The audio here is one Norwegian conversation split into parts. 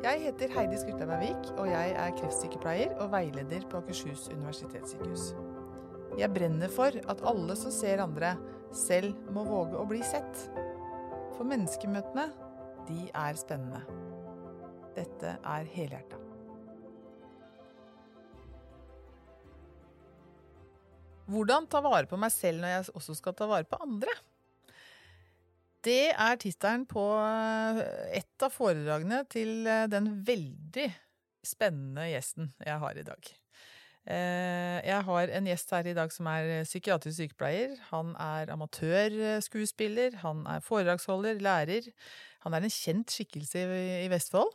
Jeg heter Heidi Skurtleib Ervik, og jeg er kreftsykepleier og veileder på Akershus universitetssykehus. Jeg brenner for at alle som ser andre, selv må våge å bli sett. For menneskemøtene, de er spennende. Dette er Helhjerta. Hvordan ta vare på meg selv når jeg også skal ta vare på andre? Det er tittelen på eh, et av foredragene til eh, den veldig spennende gjesten jeg har i dag. Eh, jeg har en gjest her i dag som er psykiatrisk sykepleier. Han er amatørskuespiller, han er foredragsholder, lærer. Han er en kjent skikkelse i Vestfold.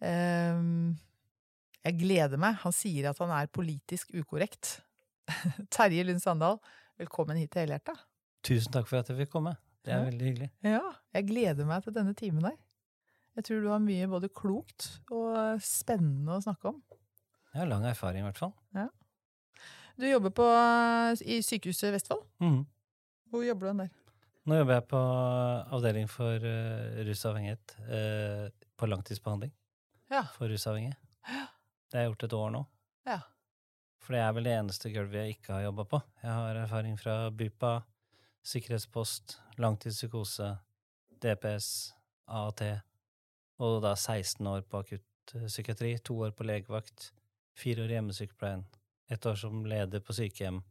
Jeg gleder meg. Han sier at han er politisk ukorrekt. Terje Lund Sandal, velkommen hit til Helhjerta. Tusen takk for at jeg fikk komme. Det er ja. veldig hyggelig. Ja, jeg gleder meg til denne timen her. Jeg tror du har mye både klokt og spennende å snakke om. Jeg har lang erfaring, i hvert fall. Ja. Du jobber på, i Sykehuset Vestfold. Mm. Hvor jobber du der? Nå jobber jeg på avdeling for uh, rusavhengighet. Uh, på langtidsbehandling ja. for rusavhengige. Det har jeg gjort et år nå. Ja. For det er vel det eneste gulvet jeg ikke har jobba på. Jeg har erfaring fra BUPA, sikkerhetspost, langtidspsykose, DPS, AAT, og da 16 år på akuttpsykiatri, to år på legevakt, fire år i hjemmesykepleien, ett år som leder på sykehjem.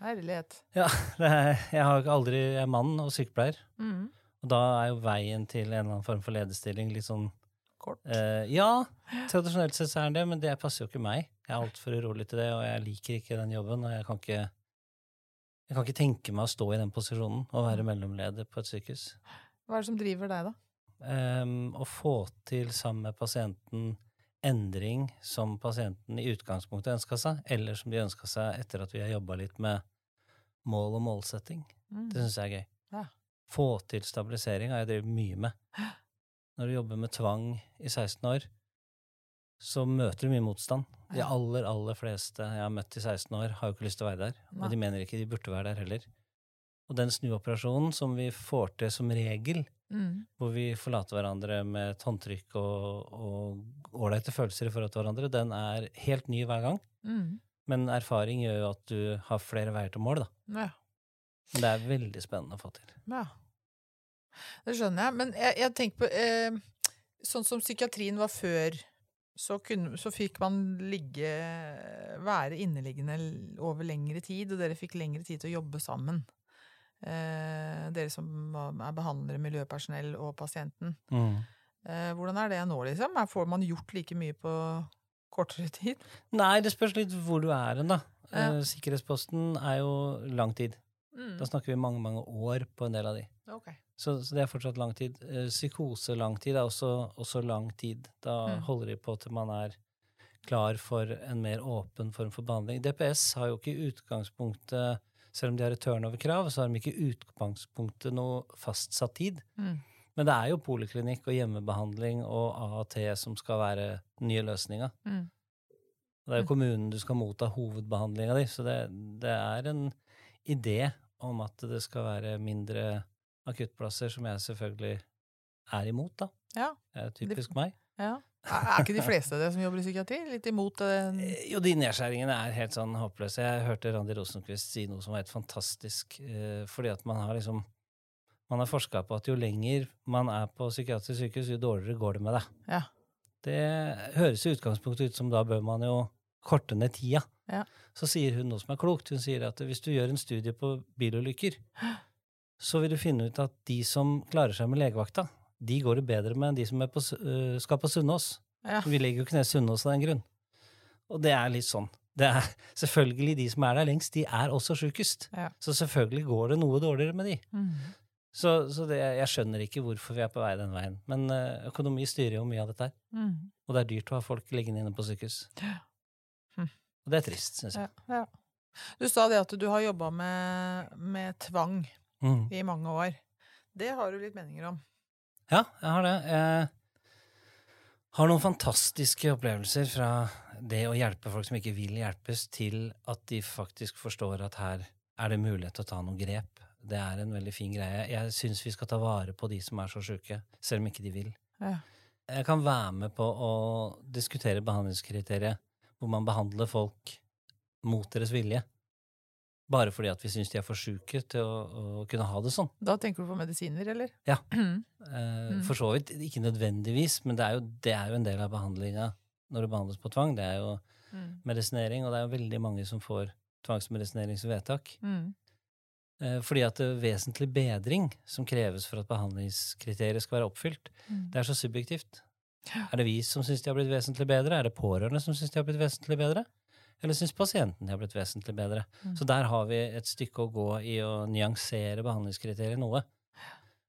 Herlighet. Ja, er, jeg har aldri Jeg er mann og sykepleier. Mm. Og da er jo veien til en eller annen form for lederstilling litt sånn Kort. Eh, ja, tradisjonelt sett så er det, men det passer jo ikke meg. Jeg er altfor urolig til det, og jeg liker ikke den jobben. Og jeg kan ikke, jeg kan ikke tenke meg å stå i den posisjonen og være mellomleder på et sykehus. Hva er det som driver deg, da? Um, å få til sammen med pasienten endring som pasienten i utgangspunktet ønska seg, eller som de ønska seg etter at vi har jobba litt med mål og målsetting. Mm. Det syns jeg er gøy. Ja. Få til stabilisering har jeg drevet mye med. Når du jobber med tvang i 16 år, så møter du mye motstand. De aller, aller fleste jeg har møtt i 16 år, har jo ikke lyst til å være der. Og de mener ikke de burde være der heller. Og den snuoperasjonen som vi får til som regel, mm. hvor vi forlater hverandre med et håndtrykk og ålreite følelser i forhold til hverandre, den er helt ny hver gang. Mm. Men erfaring gjør jo at du har flere veier til mål, da. Ja. Det er veldig spennende å få til. Ja. Det skjønner jeg. Men jeg, jeg tenker på eh, Sånn som psykiatrien var før, så, kunne, så, fikk man ligge Være inneliggende over lengre tid, og dere fikk lengre tid til å jobbe sammen. Eh, dere som er behandlere, miljøpersonell og pasienten. Mm. Eh, hvordan er det nå, liksom? Får man gjort like mye på kortere tid? Nei, det spørs litt hvor du er hen, da. Eh, sikkerhetsposten er jo lang tid. Mm. Da snakker vi mange, mange år på en del av de. Okay. Så, så, det er fortsatt lang tid. Eh, psykose lang tid er også, også lang tid. Da mm. holder de på til man er klar for en mer åpen form for behandling. DPS har jo ikke utgangspunktet Selv om de har et turnover-krav, så har de ikke utgangspunktet noe fastsatt tid. Mm. Men det er jo poliklinikk og hjemmebehandling og AAT som skal være den nye løsninga. Mm. Det er jo mm. kommunen du skal motta hovedbehandlinga di, så det, det er en idé om at det skal være mindre akuttplasser, som jeg selvfølgelig er imot, da. Ja. Det er typisk meg. Ja. Er ikke de fleste av dere som jobber i psykiatri, litt imot det? Eh, jo, de nedskjæringene er helt sånn håpløse. Jeg hørte Randi Rosenquist si noe som var helt fantastisk, eh, fordi at man har liksom man har forska på at jo lenger man er på psykiatrisk sykehus, jo dårligere går det med deg. Ja. Det høres i utgangspunktet ut som da bør man jo korte ned tida. Ja. Så sier hun noe som er klokt. Hun sier at hvis du gjør en studie på bilulykker, så vil du finne ut at de som klarer seg med legevakta, de går det bedre med enn de som på, uh, skal på Sunnaas. Ja. Vi legger jo ikke ned Sunnaas av den grunn. Og det er litt sånn. Det er selvfølgelig De som er der lengst, de er også sjukest. Ja. Så selvfølgelig går det noe dårligere med de. Mm. Så, så det, jeg skjønner ikke hvorfor vi er på vei den veien. Men uh, økonomi styrer jo mye av dette her. Mm. Og det er dyrt å ha folk liggende inne på sykehus. Hm. Og det er trist, syns jeg. Ja, du sa det at du har jobba med, med tvang mm. i mange år. Det har du litt meninger om? Ja, jeg har det. Jeg har noen fantastiske opplevelser fra det å hjelpe folk som ikke vil hjelpes, til at de faktisk forstår at her er det mulighet til å ta noen grep. Det er en veldig fin greie. Jeg syns vi skal ta vare på de som er så sjuke, selv om ikke de vil. Ja. jeg kan være med på å diskutere behandlingskriteriet hvor man behandler folk mot deres vilje. Bare fordi at vi syns de er for sjuke til å, å, kunne ha det sånn. Da tenker du på medisiner, eller? Ja. Eh, for så vidt ikke nødvendigvis, men det er jo, det er jo en del av behandlinga når det behandles på tvang. Det er jo Mm. medisinering, og det er jo veldig mange som får tvangsmedisineringsvedtak. Mm. Eh, fordi at det er vesentlig bedring som kreves for at behandlingskriteriet skal være oppfylt, Mm. det er så subjektivt. Er det vi som syns de har blitt vesentlig bedre? Er det pårørende som syns de har blitt vesentlig bedre? Eller syns pasienten de har blitt vesentlig bedre? Mm. Så der har vi et stykke å gå i å nyansere behandlingskriteriet noe.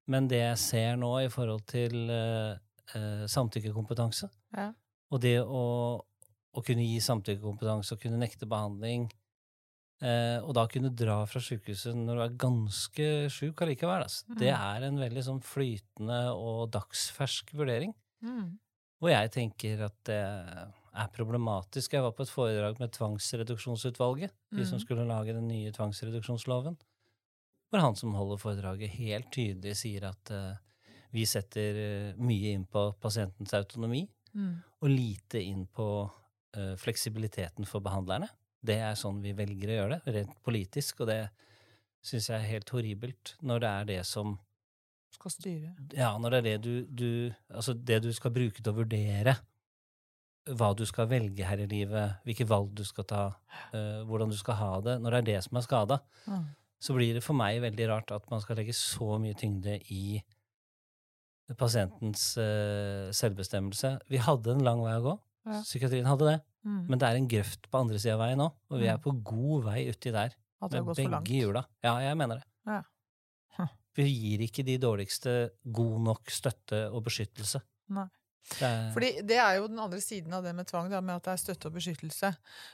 Men det jeg ser nå i forhold til eh, eh, samtykkekompetanse, Ja. og det å, å kunne gi samtykkekompetanse og kunne nekte behandling, eh, og da kunne dra fra sykehuset når du er ganske sjuk allikevel, altså, det Mm. er en veldig sånn flytende og dagsfersk vurdering. Mm. Og jeg tenker at det er problematisk. Jeg var på et foredrag med Tvangsreduksjonsutvalget, de som Mm. skulle lage den nye tvangsreduksjonsloven, hvor han som holder foredraget, helt tydelig sier at uh, vi setter eh, mye inn på pasientens autonomi, Mm. og lite inn på uh, fleksibiliteten for behandlerne. Det er sånn vi velger å gjøre det, rent politisk, og det syns jeg er helt horribelt når det er det som Skal styre. ja, når det er det du, du Altså det du skal bruke til å vurdere hva du skal velge her i livet, hvilke valg du skal ta, uh, hvordan du skal ha det, når det er det som er skada, Mm. så blir det for meg veldig rart at man skal legge så mye tyngde i pasientens uh, selvbestemmelse. Vi hadde en lang vei å gå. Ja. Psykiatrien hadde det. Mm. Men det er en grøft på andre sida av veien nå, og vi Mm. er på god vei uti der. Hadde Med begge hjula. Ja, jeg mener det. Ja. Hm. Vi gir ikke de dårligste god nok støtte og beskyttelse. Nei. Det er, Fordi det er jo den andre siden av det med tvang, da, med at det er støtte og beskyttelse.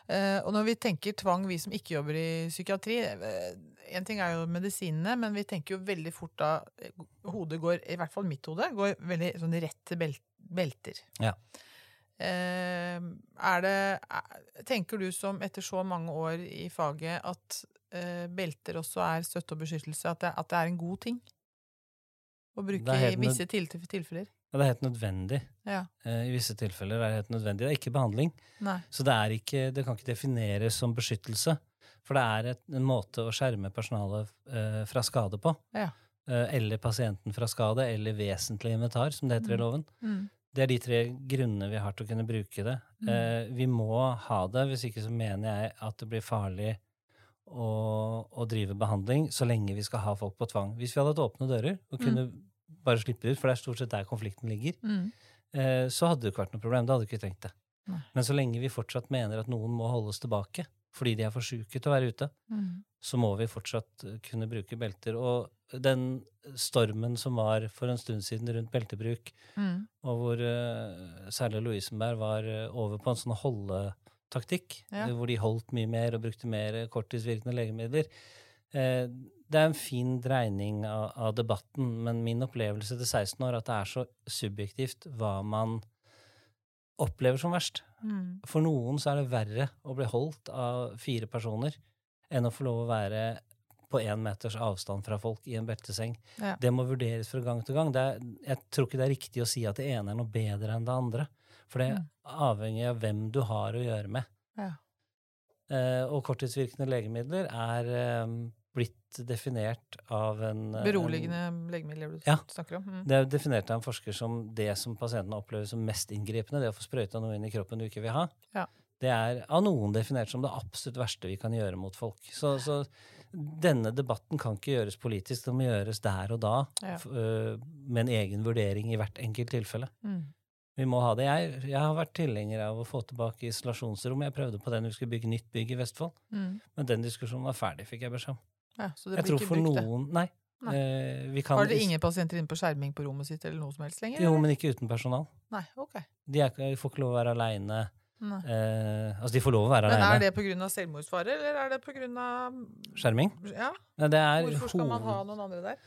Eh, og når vi tenker tvang, vi som ikke jobber i psykiatri Én En ting er jo medisinene, men vi tenker jo veldig fort da eh, Hodet går, i hvert fall mitt hode, går veldig sånn rett til bel belter. Ja. Eh, er det er, Tenker du som etter så mange år i faget at eh, belter også er støtte og beskyttelse? At det, at det er en god ting? Å bruke i visse tilfeller? Ja, det er helt nødvendig. Ja. Eh, I visse tilfeller er det helt nødvendig. Det er ikke behandling. Nei. Så det, er ikke, det kan ikke defineres som beskyttelse. For det er et, en måte å skjerme personalet eh, fra skade på. Ja. Eh, eller pasienten fra skade, eller vesentlig inventar, som det heter i Mm. loven. Mm. Det er de tre grunnene vi har til å kunne bruke det. Mm. Eh, vi må ha det, hvis ikke så mener jeg at det blir farlig å, å drive behandling så lenge vi skal ha folk på tvang. Hvis vi hadde hatt åpne dører og kunne bare slippe ut, for det er stort sett der konflikten ligger, Mm. eh, så hadde det ikke vært noe problem. Da hadde vi ikke trengt det. Nei. Men så lenge vi fortsatt mener at noen må holdes tilbake fordi de er for sjuke til å være ute, Mm. så må vi fortsatt eh, kunne bruke belter. Og den stormen som var for en stund siden rundt beltebruk, Mm. og hvor uh, særlig Lovisenberg var over på en sånn holdetaktikk, Ja. hvor de holdt mye mer og brukte mer korttidsvirkende legemidler. Eh, det er en fin dreining av, av debatten, men min opplevelse til 16 år er at det er så subjektivt hva man opplever som verst. Mm. For noen så er det verre å bli holdt av fire personer enn å få lov å være på én meters avstand fra folk i en belteseng. Ja. Det må vurderes fra gang til gang. Det er, jeg tror ikke det er riktig å si at det ene er noe bedre enn det andre. For det Mm. avhengig av hvem du har å gjøre med. Ja. Eh, og korttidsvirkende legemidler er eh, blitt definert av en en- Beroligende legemidler du Ja. snakker om. Mm. det er definert av en forsker som det som pasientene opplever som mest inngripende, det å få sprøyta noe inn i kroppen du ikke vil ha, Ja. det er av noen definert som det absolutt verste vi kan gjøre mot folk. Så, så denne debatten kan ikke gjøres politisk, det må gjøres der og da, Ja. med en egen vurdering i hvert enkelt tilfelle. Mm. Vi må ha det. Jeg, jeg har vært tilhenger av å få tilbake isolasjonsrom. Jeg prøvde på den vi skulle bygge nytt bygg i Vestfold, Mm. men den diskusjonen var ferdig, fikk jeg beskjed om. Ja, så det blir tror ikke brukt, brukt, det. Nei. Nei. Eh, vi kan Har dere ingen pasienter inne på skjerming på rommet sitt eller noe som helst lenger? Jo, men ikke uten personal. Nei, ok. De, er, de får ikke lov å være aleine. Eh, altså, de får lov å være Men er aleine. det pga. selvmordsfare, eller er det pga. Skjerming? Ja, er hvorfor skal man ha noen andre der?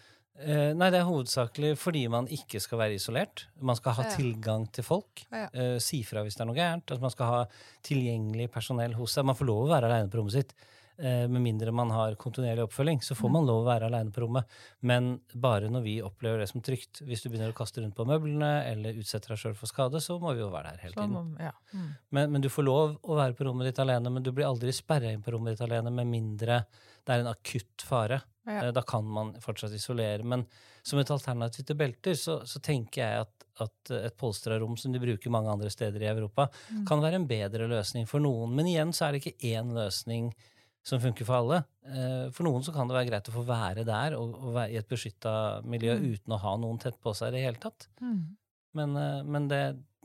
Eh, nei, det er hovedsakelig fordi man ikke skal være isolert. Man skal ha Ja. tilgang til folk. Ja. Eh, si fra hvis det er noe gærent. Altså, man skal ha tilgjengelig personell hos seg. Man får lov å være aleine på rommet sitt. Eh, med mindre man har kontinuerlig oppfølging, så får Mm. man lov å være aleine på rommet. Men bare når vi opplever det som trygt. Hvis du begynner å kaste rundt på møblene eller utsetter deg sjøl for skade, så må vi jo være der hele tiden. ja. Mm. Men, men du får lov å være på rommet ditt alene, men du blir aldri sperra inn på rommet ditt alene med mindre det er en akutt fare. Ja. Eh, Da kan man fortsatt isolere. Men som et alternativ til belter, så, så tenker jeg at, at et polstra rom som de bruker mange andre steder i Europa, Mm. kan være en bedre løsning for noen. Men igjen så er det ikke én løsning som funker for alle. Eh, For noen så kan det være greit å få være der og, og være i et beskytta miljø Mm. uten å ha noen tett på seg i det hele tatt. Mm. Men, eh, men det,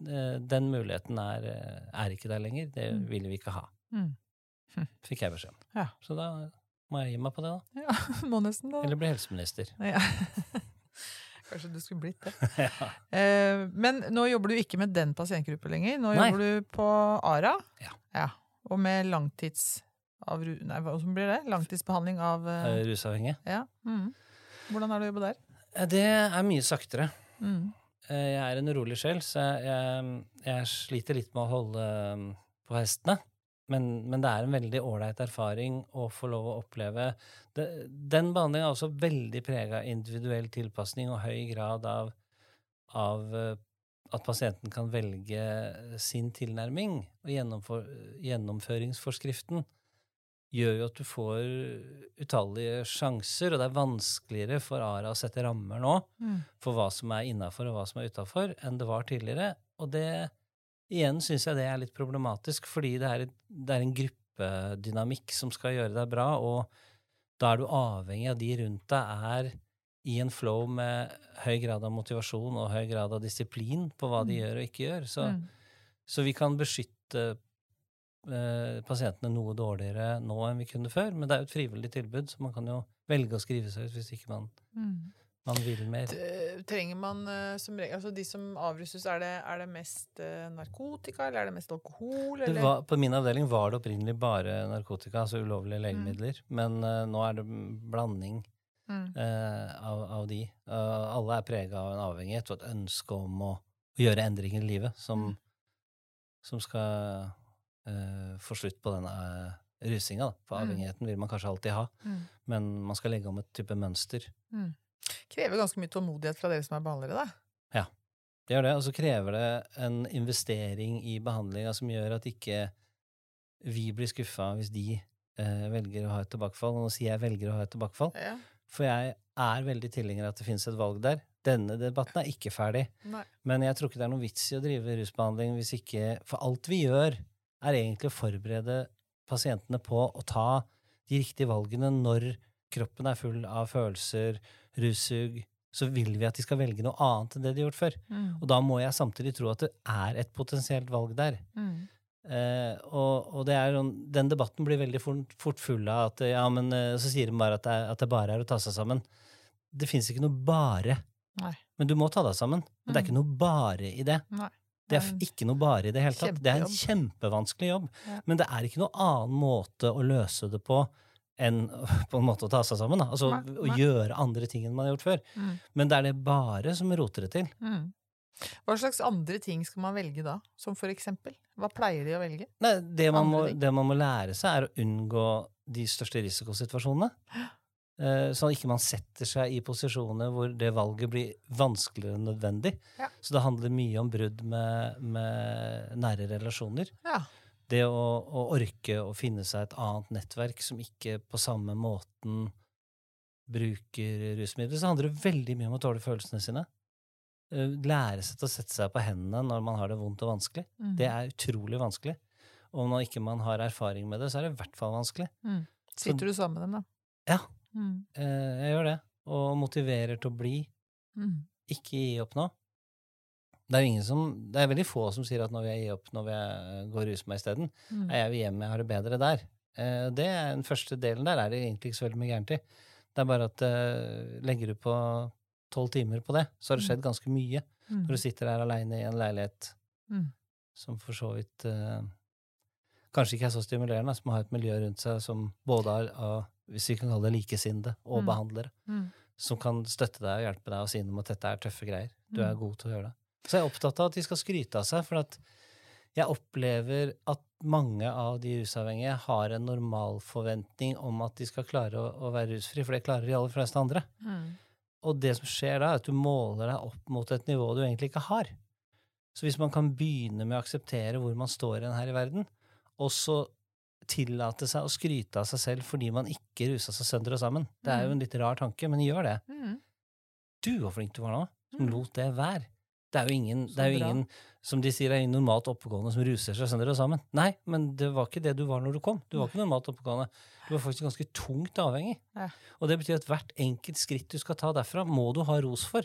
eh, den muligheten er, er ikke der lenger. Det Mm. ville vi ikke ha. Mm. Fikk jeg beskjed om. Ja. Så da må jeg gi meg på det, da. Ja, må nesten da. Eller bli helseminister. Ja. Kanskje du skulle blitt det. ja. Eh, men nå jobber du ikke med den pasientgruppen lenger. Nå Nei. jobber du på ARA. Ja. Og med langtids... Av, nei, hva som blir det? Langtidsbehandling av uh, Rusavhengige. Rusavhengig. Ja. Mm. Hvordan er det å jobbe der? Eh, Det er mye saktere. Mm. Jeg er en urolig sjel, så jeg, jeg, jeg sliter litt med å holde på hestene. Men, men det er en veldig ålreit erfaring å få lov å oppleve det, Den behandlinga er også veldig prega av individuell tilpasning og høy grad av, av at pasienten kan velge sin tilnærming. Og gjennomføringsforskriften gjør jo at du får utallige sjanser, og det er vanskeligere for ARA å sette rammer nå Mm. for hva som er innafor og hva som er utafor, enn det var tidligere. Og det igjen syns jeg det er litt problematisk, fordi det er, et- det er en gruppedynamikk som skal gjøre deg bra, og da er du avhengig av de rundt deg er i en flow med høy grad av motivasjon og høy grad av disiplin på hva de Mm. gjør og ikke gjør. Så, Mm. så vi kan beskytte pasientene noe dårligere nå enn vi kunne før, men det er jo et frivillig tilbud, så man kan jo velge å skrive seg ut hvis ikke man, Mm. man vil mer. Trenger man eh, som regel Altså de som avruses, er det, er det mest eh, narkotika, eller er det mest alkohol, Det eller? var, på min avdeling var det opprinnelig bare narkotika, altså ulovlige legemidler. Men uh, nå er det blanding Mm. Uh, av, av de. Uh, alle er prega av en avhengighet og et ønske om å, å gjøre endringer i livet som, Mm. som skal eh, få slutt på denne uh, rusinga. For Mm. avhengigheten vil man kanskje alltid ha, Mm. men man skal legge om et type mønster. Krever ganske mye tålmodighet fra dere som er behandlere, da. Ja, Det gjør det, og så krever det en investering i behandlinga som gjør at ikke vi blir skuffa hvis de eh, velger å ha et tilbakefall. Og nå sier jeg velger å ha et tilbakefall, Ja. for jeg er veldig tilhenger av at det finnes et valg der. Denne debatten er ikke ferdig, Nei. men jeg tror ikke det er noen vits i å drive rusbehandling hvis ikke For alt vi gjør, er egentlig å forberede pasientene på å ta de riktige valgene når kroppen er full av følelser, russug. Så vil vi at de skal velge noe annet enn det de har gjort før. Mm. Og da må jeg samtidig tro at det er et potensielt valg der. Mm. Eh, og, og det er sånn, den debatten blir veldig fort, fort full av at ja, men eh, så sier de bare at det, at det bare er å ta seg sammen. Det fins ikke noe bare. Nei. Men du må ta deg sammen. Men det er Mm. ikke noe bare i det. Nei. Det er ikke noe bare i det hele tatt. Det er en kjempevanskelig jobb. Ja. Men det er ikke noen annen måte å løse det på enn på en måte å ta seg sammen. Da. Altså Nei, å gjøre andre ting enn man har gjort før. Mm. Men det er det bare som roter det til. Mm. Hva slags andre ting skal man velge da? Som for eksempel? Hva pleier de å velge? Nei, det man, må, det man må lære seg, er å unngå de største risikosituasjonene. Eh, Sånn at ikke man setter seg i posisjoner hvor det valget blir vanskeligere enn nødvendig. Ja. Så det handler mye om brudd med, med nære relasjoner. Ja. Det å, å orke å finne seg et annet nettverk som ikke på samme måten bruker rusmidler. Så handler det veldig mye om å tåle følelsene sine. Eh, Lære seg til å sette seg på hendene når man har det vondt og vanskelig. Mm. Det er utrolig vanskelig. Og når ikke man har erfaring med det, så er det i hvert fall vanskelig. Mm. Sitter du sammen med dem, da? Ja. Mm. Eh, jeg gjør det. Og motiverer til å bli. Mm. Ikke gi opp nå. Det er, ingen som, det er veldig få som sier at nå vil jeg gi opp, nå vil jeg gå og ruse meg isteden. Mm. Jeg vil hjem, jeg har det bedre der. Eh, det er Den første delen der er det egentlig ikke så veldig mye gærent i. Det er bare at eh, legger du på tolv timer på det, så har det skjedd ganske mye. Mm. Når du sitter her aleine i en leilighet Mm. som for så vidt eh, kanskje ikke er så stimulerende, som har et miljø rundt seg som både har, hvis vi kan kalle det likesinnede, og Mm. behandlere, Mm. som kan støtte deg og hjelpe deg og si noe om at dette er tøffe greier. Du er Mm. god til å gjøre det. Så jeg er opptatt av at de skal skryte av seg, for at Jeg opplever at mange av de rusavhengige har en normalforventning om at de skal klare å, å være rusfri, for det klarer de aller fleste andre. Mm. Og det som skjer da, er at du måler deg opp mot et nivå du egentlig ikke har. Så hvis man kan begynne med å akseptere hvor man står hen her i verden, og så tillate seg å skryte av seg selv fordi man ikke rusa seg sønder og sammen Det er jo en litt rar tanke, men gjør det. Mm. Du, hvor flink du var nå, som Mm. lot det være. Det er jo ingen, det er jo ingen som de sier, er ingen normalt oppegående som ruser seg sønder og sammen. Nei, men det var ikke det du var når du kom. Du var ikke normalt oppegående. Du var faktisk ganske tungt avhengig. Ja. Og det betyr at hvert enkelt skritt du skal ta derfra, må du ha ros for.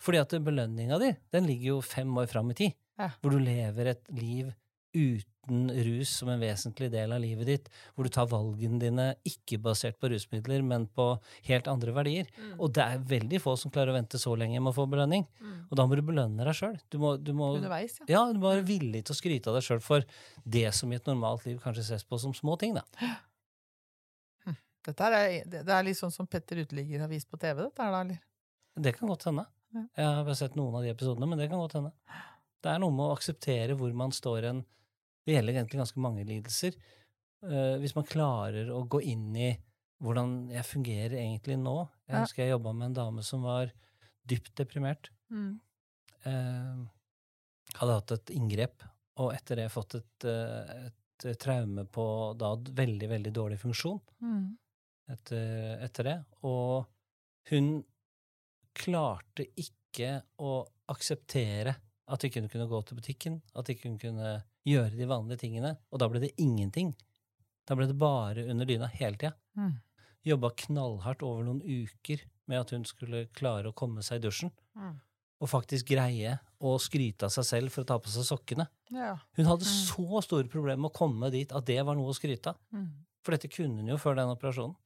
Fordi at belønninga di, den ligger jo fem år fram i tid. Ja. Hvor du lever et liv uten rus som en vesentlig del av livet ditt. Hvor du tar valgene dine ikke basert på rusmidler, men på helt andre verdier. Mm. Og det er veldig få som klarer å vente så lenge med å få belønning. Mm. Og da må du belønne deg sjøl. Du, du, må- Underveis, ja. ja, du må være villig til å skryte av deg sjøl for det som i et normalt liv kanskje ses på som små ting. da. Dette er, det er litt sånn som Petter Uteligger har vist på TV, dette her da, eller? Det kan godt hende. Jeg har bare sett noen av de episodene, men det kan godt hende. Det er noe med å akseptere hvor man står hen. Det gjelder egentlig ganske mange lidelser. Eh, hvis man klarer å gå inn i hvordan jeg fungerer egentlig nå Jeg husker jeg jobba med en dame som var dypt deprimert. Mm. Eh, hadde hatt et inngrep, og etter det fått et, eh, et traume på da veldig, veldig dårlig funksjon Mm. etter, etter det. Og hun klarte ikke å akseptere at ikke hun kunne gå til butikken, at ikke hun kunne gjøre de vanlige tingene. Og da ble det ingenting. Da ble det bare under dyna hele tida. Mm. Jobba knallhardt over noen uker med at hun skulle klare å komme seg i dusjen. Mm. Og faktisk greie å skryte av seg selv for å ta på seg sokkene. Ja. Hun hadde Mm. så store problemer med å komme dit at det var noe å skryte av. Mm. For dette kunne hun jo før den operasjonen.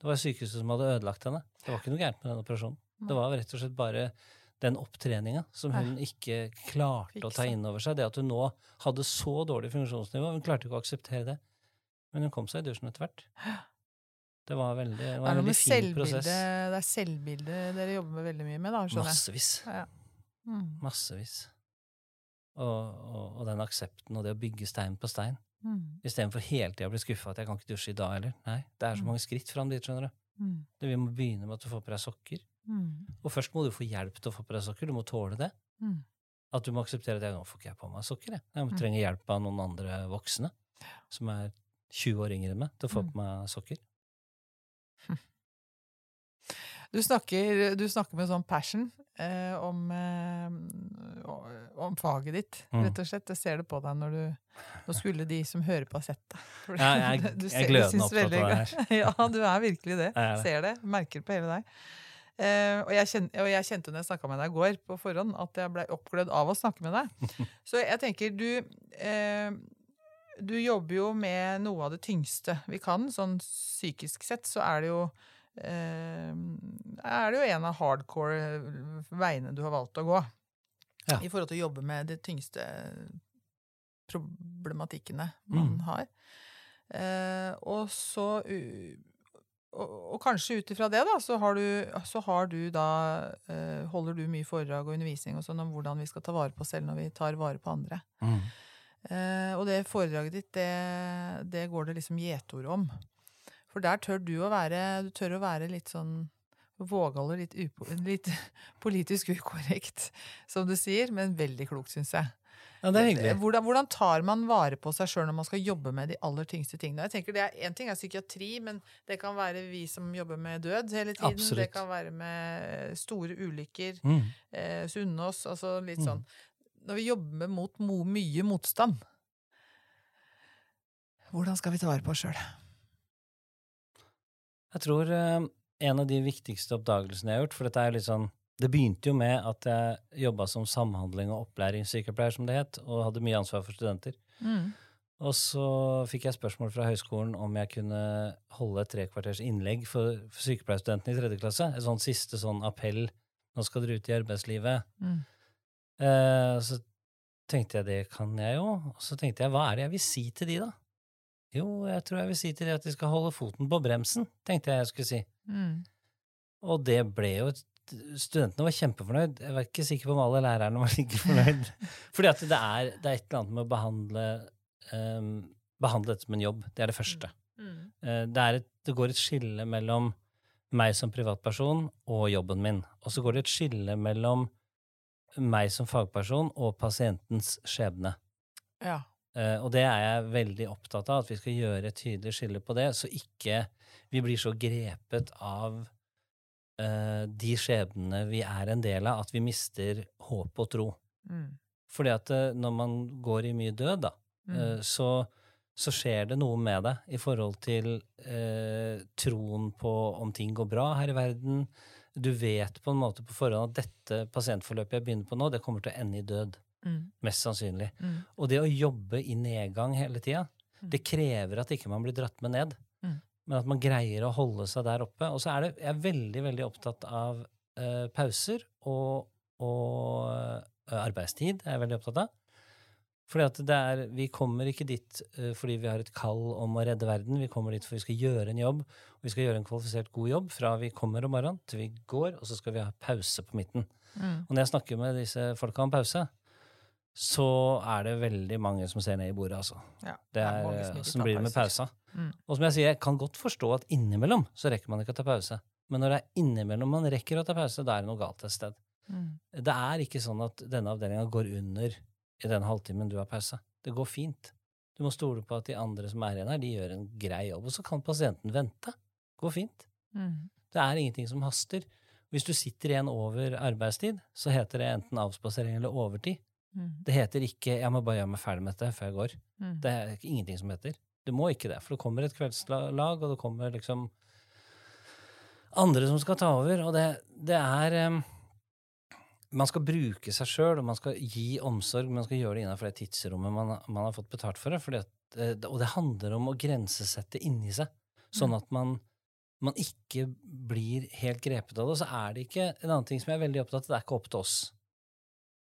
Det var sykehuset som hadde ødelagt henne. Det var ikke noe gærent med den operasjonen. Det var rett og slett bare den opptreninga som hun ikke klarte å ta inn over seg. Det at hun nå hadde så dårlig funksjonsnivå. Hun klarte ikke å akseptere det. Men hun kom seg i dusjen etter hvert. Det var, veldig, det var en veldig fin selvbilde, prosess. det er selvbildet dere jobber med veldig mye med, da. Massevis. Ja. Mm. Massevis. Og, og, og den aksepten og det å bygge stein på stein. Mm. Istedenfor hele tida å bli skuffa at jeg kan ikke dusje i dag heller. Nei, det er så Mm. mange skritt fram dit, skjønner du. Mm. Det, vi må begynne med at du får på deg sokker. Mm. Og først må du få hjelp til å få på deg sokker. Du må tåle det. Mm. At du må akseptere at nå får ikke jeg på meg sokker. Jeg, jeg Mm. trenger hjelp av noen andre voksne som er 20 år yngre enn meg, til å få Mm. på meg sokker. Du snakker, du snakker med sånn passion eh, om, eh, om faget ditt, Mm. rett og slett. Jeg ser det på deg når du Nå skulle de som hører på, ha sett deg. Ja, jeg- jeg ser- er glødende opptatt av det her. Ja, du er virkelig det. Jeg er det. Ser det. Merker det på hele deg. Eh, og, jeg kjente, og jeg kjente når jeg snakka med deg i går på forhånd, at jeg blei oppglødd av å snakke med deg. Så jeg tenker, du eh, Du jobber jo med noe av det tyngste vi kan. Sånn psykisk sett så er det jo eh, er det jo en av hardcore veiene du har valgt å gå. Ja. I forhold til å jobbe med de tyngste problematikkene man Mm. har. Eh, og så og, og kanskje ut ifra det, da, så har du, så har du da eh, Holder du mye foredrag og undervisning og sånn om hvordan vi skal ta vare på oss selv når vi tar vare på andre. Eh, og det foredraget ditt, det, det går det liksom gjetord om. For der tør du å være Du tør å være litt sånn vågal og litt, litt politisk ukorrekt, som du sier, men veldig klokt, syns jeg. Ja, det er hyggelig. Hvordan, hvordan tar man vare på seg sjøl når man skal jobbe med de aller tyngste tingene? Jeg tenker det er, En ting er psykiatri, men det kan være vi som jobber med død hele tiden. Absolutt. Det kan være med store ulykker. Mm. Eh, Sunnaas, altså litt Mm. sånn. Når vi jobber mot mo mye motstand, hvordan skal vi ta vare på oss sjøl? Jeg tror eh, en av de viktigste oppdagelsene jeg har gjort, for dette er litt sånn Det begynte jo med at jeg jobba som samhandling og opplæringssykepleier, som det het, og hadde mye ansvar for studenter. Mm. Og så fikk jeg spørsmål fra høyskolen om jeg kunne holde et trekvarters innlegg for, for sykepleierstudentene i tredje klasse. En sånn siste sånn appell. Nå skal dere ut i arbeidslivet. Mm. Eh, så tenkte jeg det kan jeg jo. Og så tenkte jeg hva er det jeg vil si til de, da? Jo, jeg tror jeg vil si til de at de skal holde foten på bremsen, tenkte jeg jeg skulle si. Mm. Og det ble jo et studentene var kjempefornøyd. Jeg var ikke sikker på om alle lærerne var like fornøyd. Fordi at det er, det er et eller annet med å behandle, um, behandle dette som en jobb. Det er det første. Mm. Uh, det, er et, det går et skille mellom meg som privatperson og jobben min. Og så går det et skille mellom meg som fagperson og pasientens skjebne. Ja. Uh, og det er jeg veldig opptatt av, at vi skal gjøre et tydelig skille på det, så ikke vi blir så grepet av de skjebnene vi er en del av, at vi mister håp og tro. Mm. Fordi at uh, når man går i mye død, da, Mm. så, så skjer det noe med deg i forhold til troen på om ting går bra her i verden. Du vet på en måte på forhånd at dette pasientforløpet jeg begynner på nå, det kommer til å ende i død. Mm. Mest sannsynlig. Mm. Og det å jobbe i nedgang hele tida, Mm. det krever at ikke man blir dratt med ned. Men at man greier å holde seg der oppe. Og så er det, jeg er veldig, veldig opptatt av uh, pauser og, og uh, arbeidstid. er jeg veldig opptatt av. Fordi at det er, Vi kommer ikke dit uh, fordi vi har et kall om å redde verden. Vi kommer dit for vi skal gjøre en jobb, og vi skal gjøre en kvalifisert god jobb fra vi kommer om morgenen til vi går, og så skal vi ha pause på midten. Mm. Og når jeg snakker med disse folka om pause, så er det veldig mange som ser ned i bordet, altså. Ja, Det er, Åssen blir det med pausa? Mm. Og som jeg sier, jeg kan godt forstå at innimellom så rekker man ikke å ta pause. Men når det er innimellom man rekker å ta pause, da er det noe galt et sted. Mm. Det er ikke sånn at denne avdelinga går under i den halvtimen du har pause. Det går fint. Du må stole på at de andre som er igjen her, de gjør en grei jobb. Og så kan pasienten vente. Det Går fint. Mm. Det er ingenting som haster. Hvis du sitter igjen over arbeidstid, så heter det enten avspasering eller overtid. Mm. Det heter ikke 'jeg må bare gjøre meg ferdig med dette før jeg går'. Mm. Det er ingenting som heter. Du må ikke det, for det kommer et kveldslag, og det kommer liksom andre som skal ta over, og det, det er um, Man skal bruke seg sjøl, og man skal gi omsorg, men man skal gjøre det innenfor det tidsrommet man, man har fått betalt for det. At, eh, og det handler om å grensesette inni seg, sånn at man, man ikke blir helt grepet av det. Og så er det ikke En annen ting som jeg er veldig opptatt av, det er ikke opp til oss.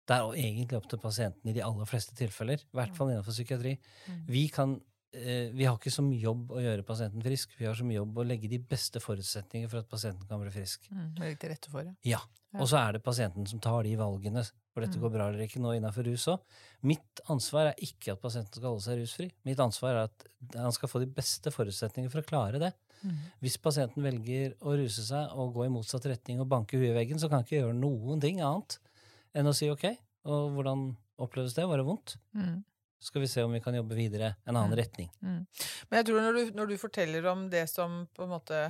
Det er egentlig opp til pasienten i de aller fleste tilfeller, i hvert fall innenfor psykiatri. Mm. Vi, kan, eh, vi har ikke så mye jobb å gjøre pasienten frisk, vi har så mye jobb å legge de beste forutsetninger for at pasienten kan bli frisk. Mm. Legge til rette for det. Ja. Og så er det pasienten som tar de valgene, for dette Mm. går bra eller ikke nå innenfor rus òg. Mitt ansvar er ikke at pasienten skal holde seg rusfri. Mitt ansvar er at han skal få de beste forutsetninger for å klare det. Mm. Hvis pasienten velger å ruse seg og gå i motsatt retning og banke huet i veggen, så kan han ikke gjøre noen ting annet enn å si ok, og hvordan oppleves det? Var det vondt? Mm. Så skal vi se om vi kan jobbe videre en annen Mm. retning. Mm. Men jeg tror når du, når du forteller om det som på en måte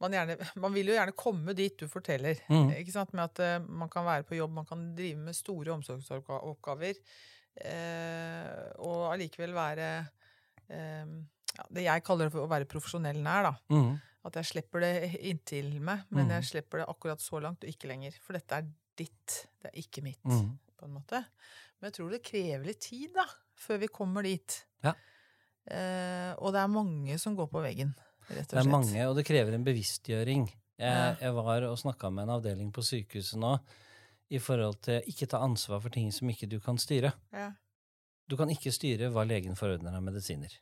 man, gjerne, man vil jo gjerne komme dit du forteller. Mm. Ikke sant? Med at uh, man kan være på jobb, man kan drive med store omsorgsoppgaver. Uh, og allikevel være uh, ja, det jeg kaller for å være profesjonell nær. da. Mm. At jeg slipper det inntil meg, men Mm. jeg slipper det akkurat så langt og ikke lenger. For dette er ditt, det er ikke mitt. Mm. på en måte. Men jeg tror det krever litt tid da, før vi kommer dit. Ja. Eh, og det er mange som går på veggen, rett og slett. Det er mange, og det krever en bevisstgjøring. Jeg, jeg var og snakka med en avdeling på sykehuset nå i forhold til ikke ta ansvar for ting som ikke du kan styre. Ja. Du kan ikke styre hva legen forordner av medisiner.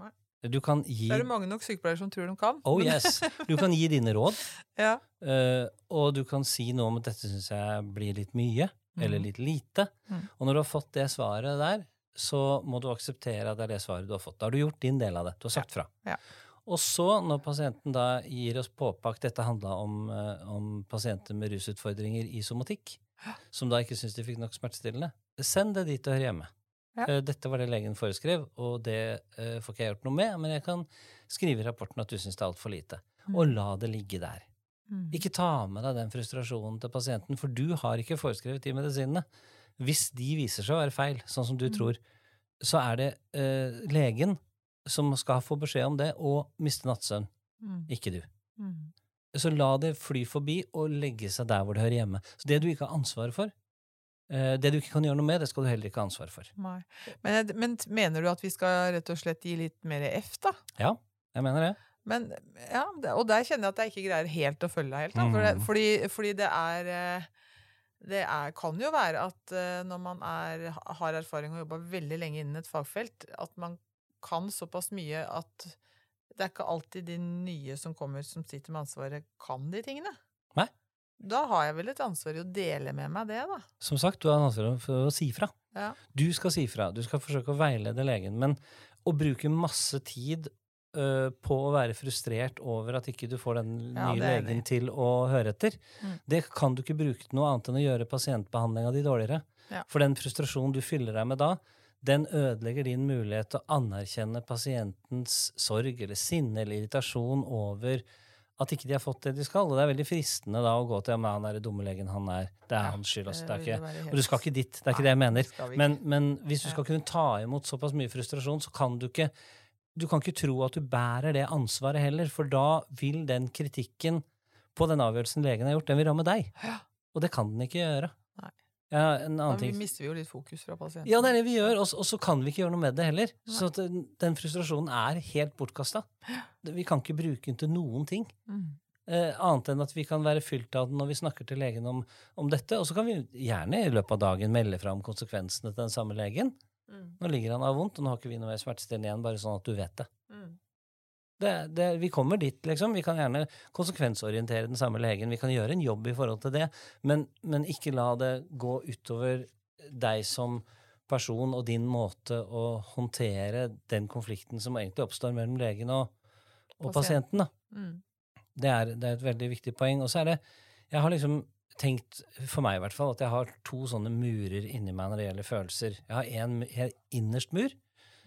Nei. Du kan gi Det er det mange nok sykepleiere som tror de kan. Oh yes! Du kan gi dine råd, ja. eh, og du kan si noe om at dette syns jeg blir litt mye, eller Mhm. litt lite. Mm. Og når du har fått det svaret der, så må du akseptere at det er det svaret du har fått. Da har du gjort din del av det. Du har sagt fra. Ja. Og så, når pasienten da gir oss påpakt Dette handla om, eh, om pasienter med rusutfordringer i somatikk, som da ikke syns de fikk nok smertestillende. Send det dit det hører hjemme. Ja. Eh, Dette var det legen foreskrev, og det eh, får ikke jeg gjort noe med, men jeg kan skrive i rapporten at du syns det er altfor lite. Og la det ligge der. Mm. Ikke ta med deg den frustrasjonen til pasienten, for du har ikke foreskrevet de medisinene. Hvis de viser seg å være feil, sånn som du Mm. tror, så er det eh, legen som skal få beskjed om det og miste nattsøvn, Mm. ikke du. Mm. Så la det fly forbi og legge seg der hvor det hører hjemme. Så det du ikke har ansvar for, det du ikke kan gjøre noe med, det skal du heller ikke ha ansvar for. Men, men mener du at vi skal rett og slett gi litt mer F, da? Ja, jeg mener det. Men, ja, og der kjenner jeg at jeg ikke greier helt å følge deg helt. Da, for det, Mhm. fordi, fordi det er eh, Det er, kan jo være at eh, når man er, har erfaring og jobba veldig lenge innen et fagfelt, at man kan såpass mye at det er ikke alltid de nye som kommer, som sitter med ansvaret, kan de tingene. Da har jeg vel et ansvar i å dele med meg det, da. Som sagt, du har ansvar for å si fra. Ja. Du skal si fra. Du skal forsøke å veilede legen. Men å bruke masse tid øh, på å være frustrert over at ikke du får den Ja, nye legen til å høre etter, Mm. det kan du ikke bruke til noe annet enn å gjøre pasientbehandlinga di dårligere. Ja. For den frustrasjonen du fyller deg med da, den ødelegger din mulighet til å anerkjenne pasientens sorg eller sinne eller irritasjon over at ikke de har fått det de skal. Og det er veldig fristende da å gå til ja, men han er dumme legen, han er Det er Ja, hans skyld. Altså. det er ikke, helt- og du skal ikke dit. Det er ikke Nei, det jeg mener. Men, men hvis du skal kunne ta imot såpass mye frustrasjon, så kan du ikke du kan ikke tro at du bærer det ansvaret heller, for da vil den kritikken på den avgjørelsen legen har gjort, den vil ramme deg. Og det kan den ikke gjøre. Nei. Ja, en annen ting. mister vi jo litt fokus fra pasienten. Ja, det er det vi gjør, og, og så kan vi ikke gjøre noe med det heller. Så at den, den frustrasjonen er helt bortkasta. Vi kan ikke bruke den til noen ting. Mm. Eh, annet enn at vi kan være fylt av den når vi snakker til legen om, om dette. Og så kan vi gjerne i løpet av dagen melde fra om konsekvensene til den samme legen. Mm. Nå ligger han av vondt, og nå har ikke vi noe mer smertestillende igjen, bare sånn at du vet det. Det, det. Vi kommer dit, liksom. Vi kan gjerne konsekvensorientere den samme legen. Vi kan gjøre en jobb i forhold til det, men, men ikke la det gå utover deg som person og din måte å håndtere den konflikten som egentlig oppstår mellom legen og, og Pasient. pasienten. da. Mm. Det er, det er et veldig viktig poeng. Og så er det Jeg har liksom tenkt, for meg i hvert fall, at jeg har to sånne murer inni meg når det gjelder følelser. Jeg har en mu- innerst mur,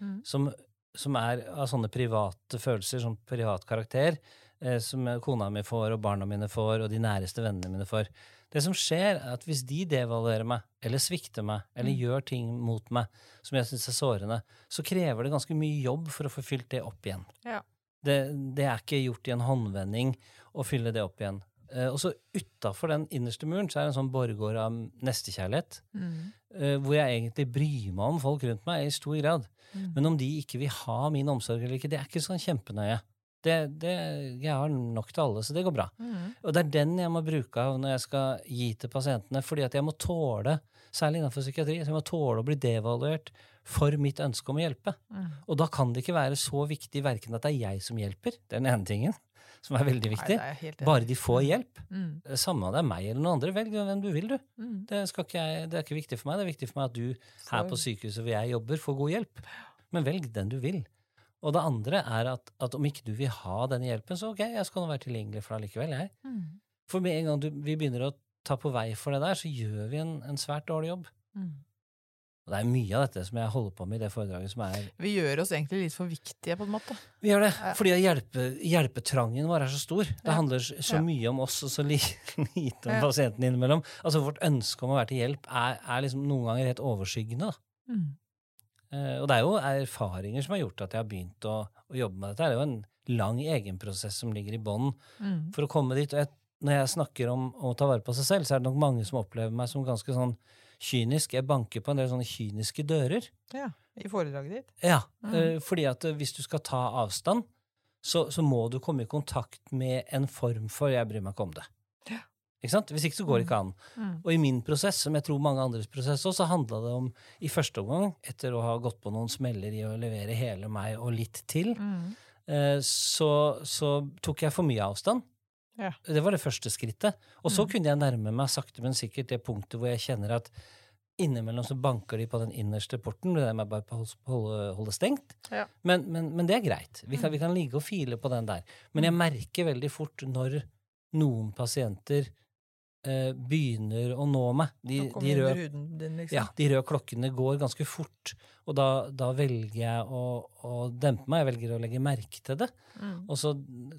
Mm. som, som er av sånne private følelser, som privat karakter, eh, som kona mi får, og barna mine får, og de næreste vennene mine får. Det som skjer, er at hvis de devaluerer meg, eller svikter meg, eller Mm. gjør ting mot meg som jeg syns er sårende, så krever det ganske mye jobb for å få fylt det opp igjen. Ja. Det, det er ikke gjort i en håndvending å fylle det opp igjen. Eh, og så utafor den innerste muren så er det en sånn borggård av nestekjærlighet, Mm. eh, hvor jeg egentlig bryr meg om folk rundt meg i stor grad. Mm. Men om de ikke vil ha min omsorg eller ikke, det er ikke sånn kjempenøye. Det, det, jeg har nok til alle, så det går bra. Mm. Og det er den jeg må bruke av når jeg skal gi til pasientene, fordi at jeg må tåle, særlig innenfor psykiatri, så jeg må tåle å bli devaluert for mitt ønske om å hjelpe. Mm. Og da kan det ikke være så viktig verken at det er jeg som hjelper, det er den ene tingen, som er veldig viktig, Nei, er bare de får hjelp. Mm. Samme om det er meg eller noen andre, velg hvem du vil, du. Mm. Det, jeg, det er ikke viktig for meg, det er viktig for meg at du her på sykehuset hvor jeg jobber, får god hjelp. Men velg den du vil. Og det andre er at, at om ikke du vil ha denne hjelpen, så ok, jeg skal nå være tilgjengelig for deg likevel, jeg. Mm. For med en gang du, vi begynner å ta på vei for det der, så gjør vi en, en svært dårlig jobb. Mm. Og det er mye av dette som jeg holder på med i det foredraget som er Vi gjør oss egentlig litt for viktige, på en måte. Vi gjør det, fordi hjelpe, hjelpetrangen vår er så stor. Det Ja. handler så Ja. mye om oss og så lite om Ja. pasienten innimellom. Altså Vårt ønske om å være til hjelp er, er liksom noen ganger helt overskyggende. Mm. Eh, og det er jo erfaringer som har gjort at jeg har begynt å, å jobbe med dette. Det er jo en lang egenprosess som ligger i bånn Mm. for å komme dit. Og jeg, når jeg snakker om å ta vare på seg selv, så er det nok mange som opplever meg som ganske sånn kynisk. Jeg banker på en del sånne kyniske dører. Ja, I foredraget ditt. Ja, Mm. fordi at eh, hvis du skal ta avstand, så, så må du komme i kontakt med en form for 'jeg bryr meg ikke om det'. Ja. Ikke sant? Hvis ikke så går det ikke an. Mm. Og i min prosess, som jeg tror mange andres prosess også, så handla det om, i første omgang, etter å ha gått på noen smeller i å levere hele meg og litt til, Mm. eh, så, så tok jeg for mye avstand. Ja. Det var det første skrittet. Og så Mm. kunne jeg nærme meg sakte, men sikkert det punktet hvor jeg kjenner at innimellom så banker de på den innerste porten, det må jeg bare holde, holde, holde stengt. Ja. Men, men, men det er greit. Vi kan, Mm. vi kan ligge og file på den der. Men jeg merker veldig fort når noen pasienter eh, begynner å nå meg. De, de, røde, din, liksom. ja, de røde klokkene går ganske fort, og da, da velger jeg å, å dempe meg. Jeg velger å legge merke til det. Mm. Og så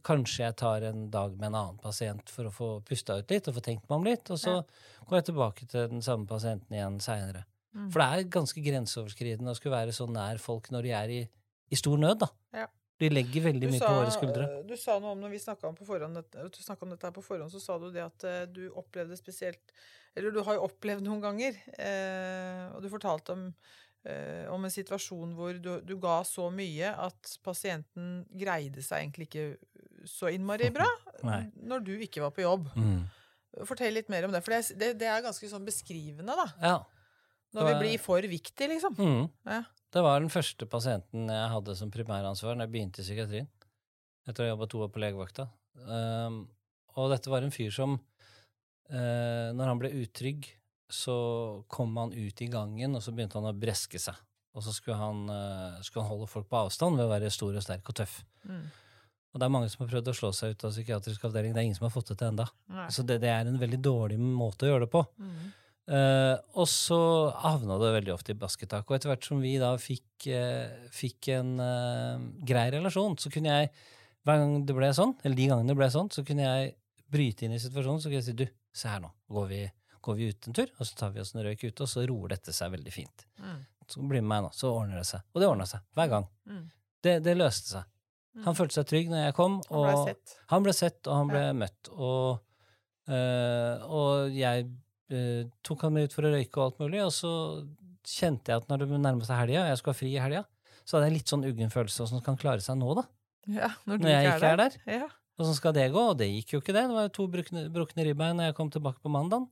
kanskje jeg tar en dag med en annen pasient for å få pusta ut litt og få tenkt meg om litt, og så går jeg tilbake til den samme pasienten igjen seinere. Mm. For det er ganske grenseoverskridende å skulle være så nær folk når de er i, i stor nød, da. Ja. De legger veldig mye på våre skuldre. Du sa noe om når vi snakka om, om dette her på forhånd, så sa du det at eh, du opplevde spesielt Eller du har jo opplevd noen ganger, eh, og du fortalte om, eh, om en situasjon hvor du, du ga så mye at pasienten greide seg egentlig ikke så innmari bra når du ikke var på jobb. Mm. Fortell litt mer om det, for det, det, det er ganske sånn beskrivende, da. Ja. Når vi blir for viktige, liksom. Mm. Ja. Det var den første pasienten jeg hadde som primæransvar når jeg begynte i psykiatrien. Etter å ha jobba to år på legevakta. Um, og dette var en fyr som uh, når han ble utrygg, så kom han ut i gangen, og så begynte han å breske seg. Og så skulle han, uh, skulle han holde folk på avstand ved å være stor og sterk og tøff. Mm. Og det er mange som har prøvd å slå seg ut av psykiatrisk avdeling. Det er ingen som har fått det til enda. Nei. Så det, det er en veldig dårlig måte å gjøre det på. Mm. Eh, og så havna det veldig ofte i basketak. Og etter hvert som vi da fikk, uh, fikk en uh, grei relasjon, så kunne jeg, hver gang det ble sånn, eller de gangene det ble sånn, så kunne jeg bryte inn i situasjonen så kunne jeg si du, se her nå, går vi, går vi ut en tur, og så tar vi oss en røyk ute, og så roer dette seg veldig fint. Mm. Så bli med meg nå, så ordner det seg. Og det ordna seg, hver gang. Mm. Det, det løste seg. Mm. Han følte seg trygg når jeg kom, Han ble sett. han ble sett, og han ble Ja. møtt. Og, og jeg eh, tok han meg ut for å røyke og alt mulig, og så kjente jeg at når det nærmet seg helga, og jeg skulle ha fri i helga, så hadde jeg litt sånn uggen følelse åssen kan klare seg nå, da. Ja, når du Når jeg ikke er der. Ja. Åssen skal det gå? Og det gikk jo ikke, det. Det var jo to brukne, brukne ribbein når jeg kom tilbake på mandag.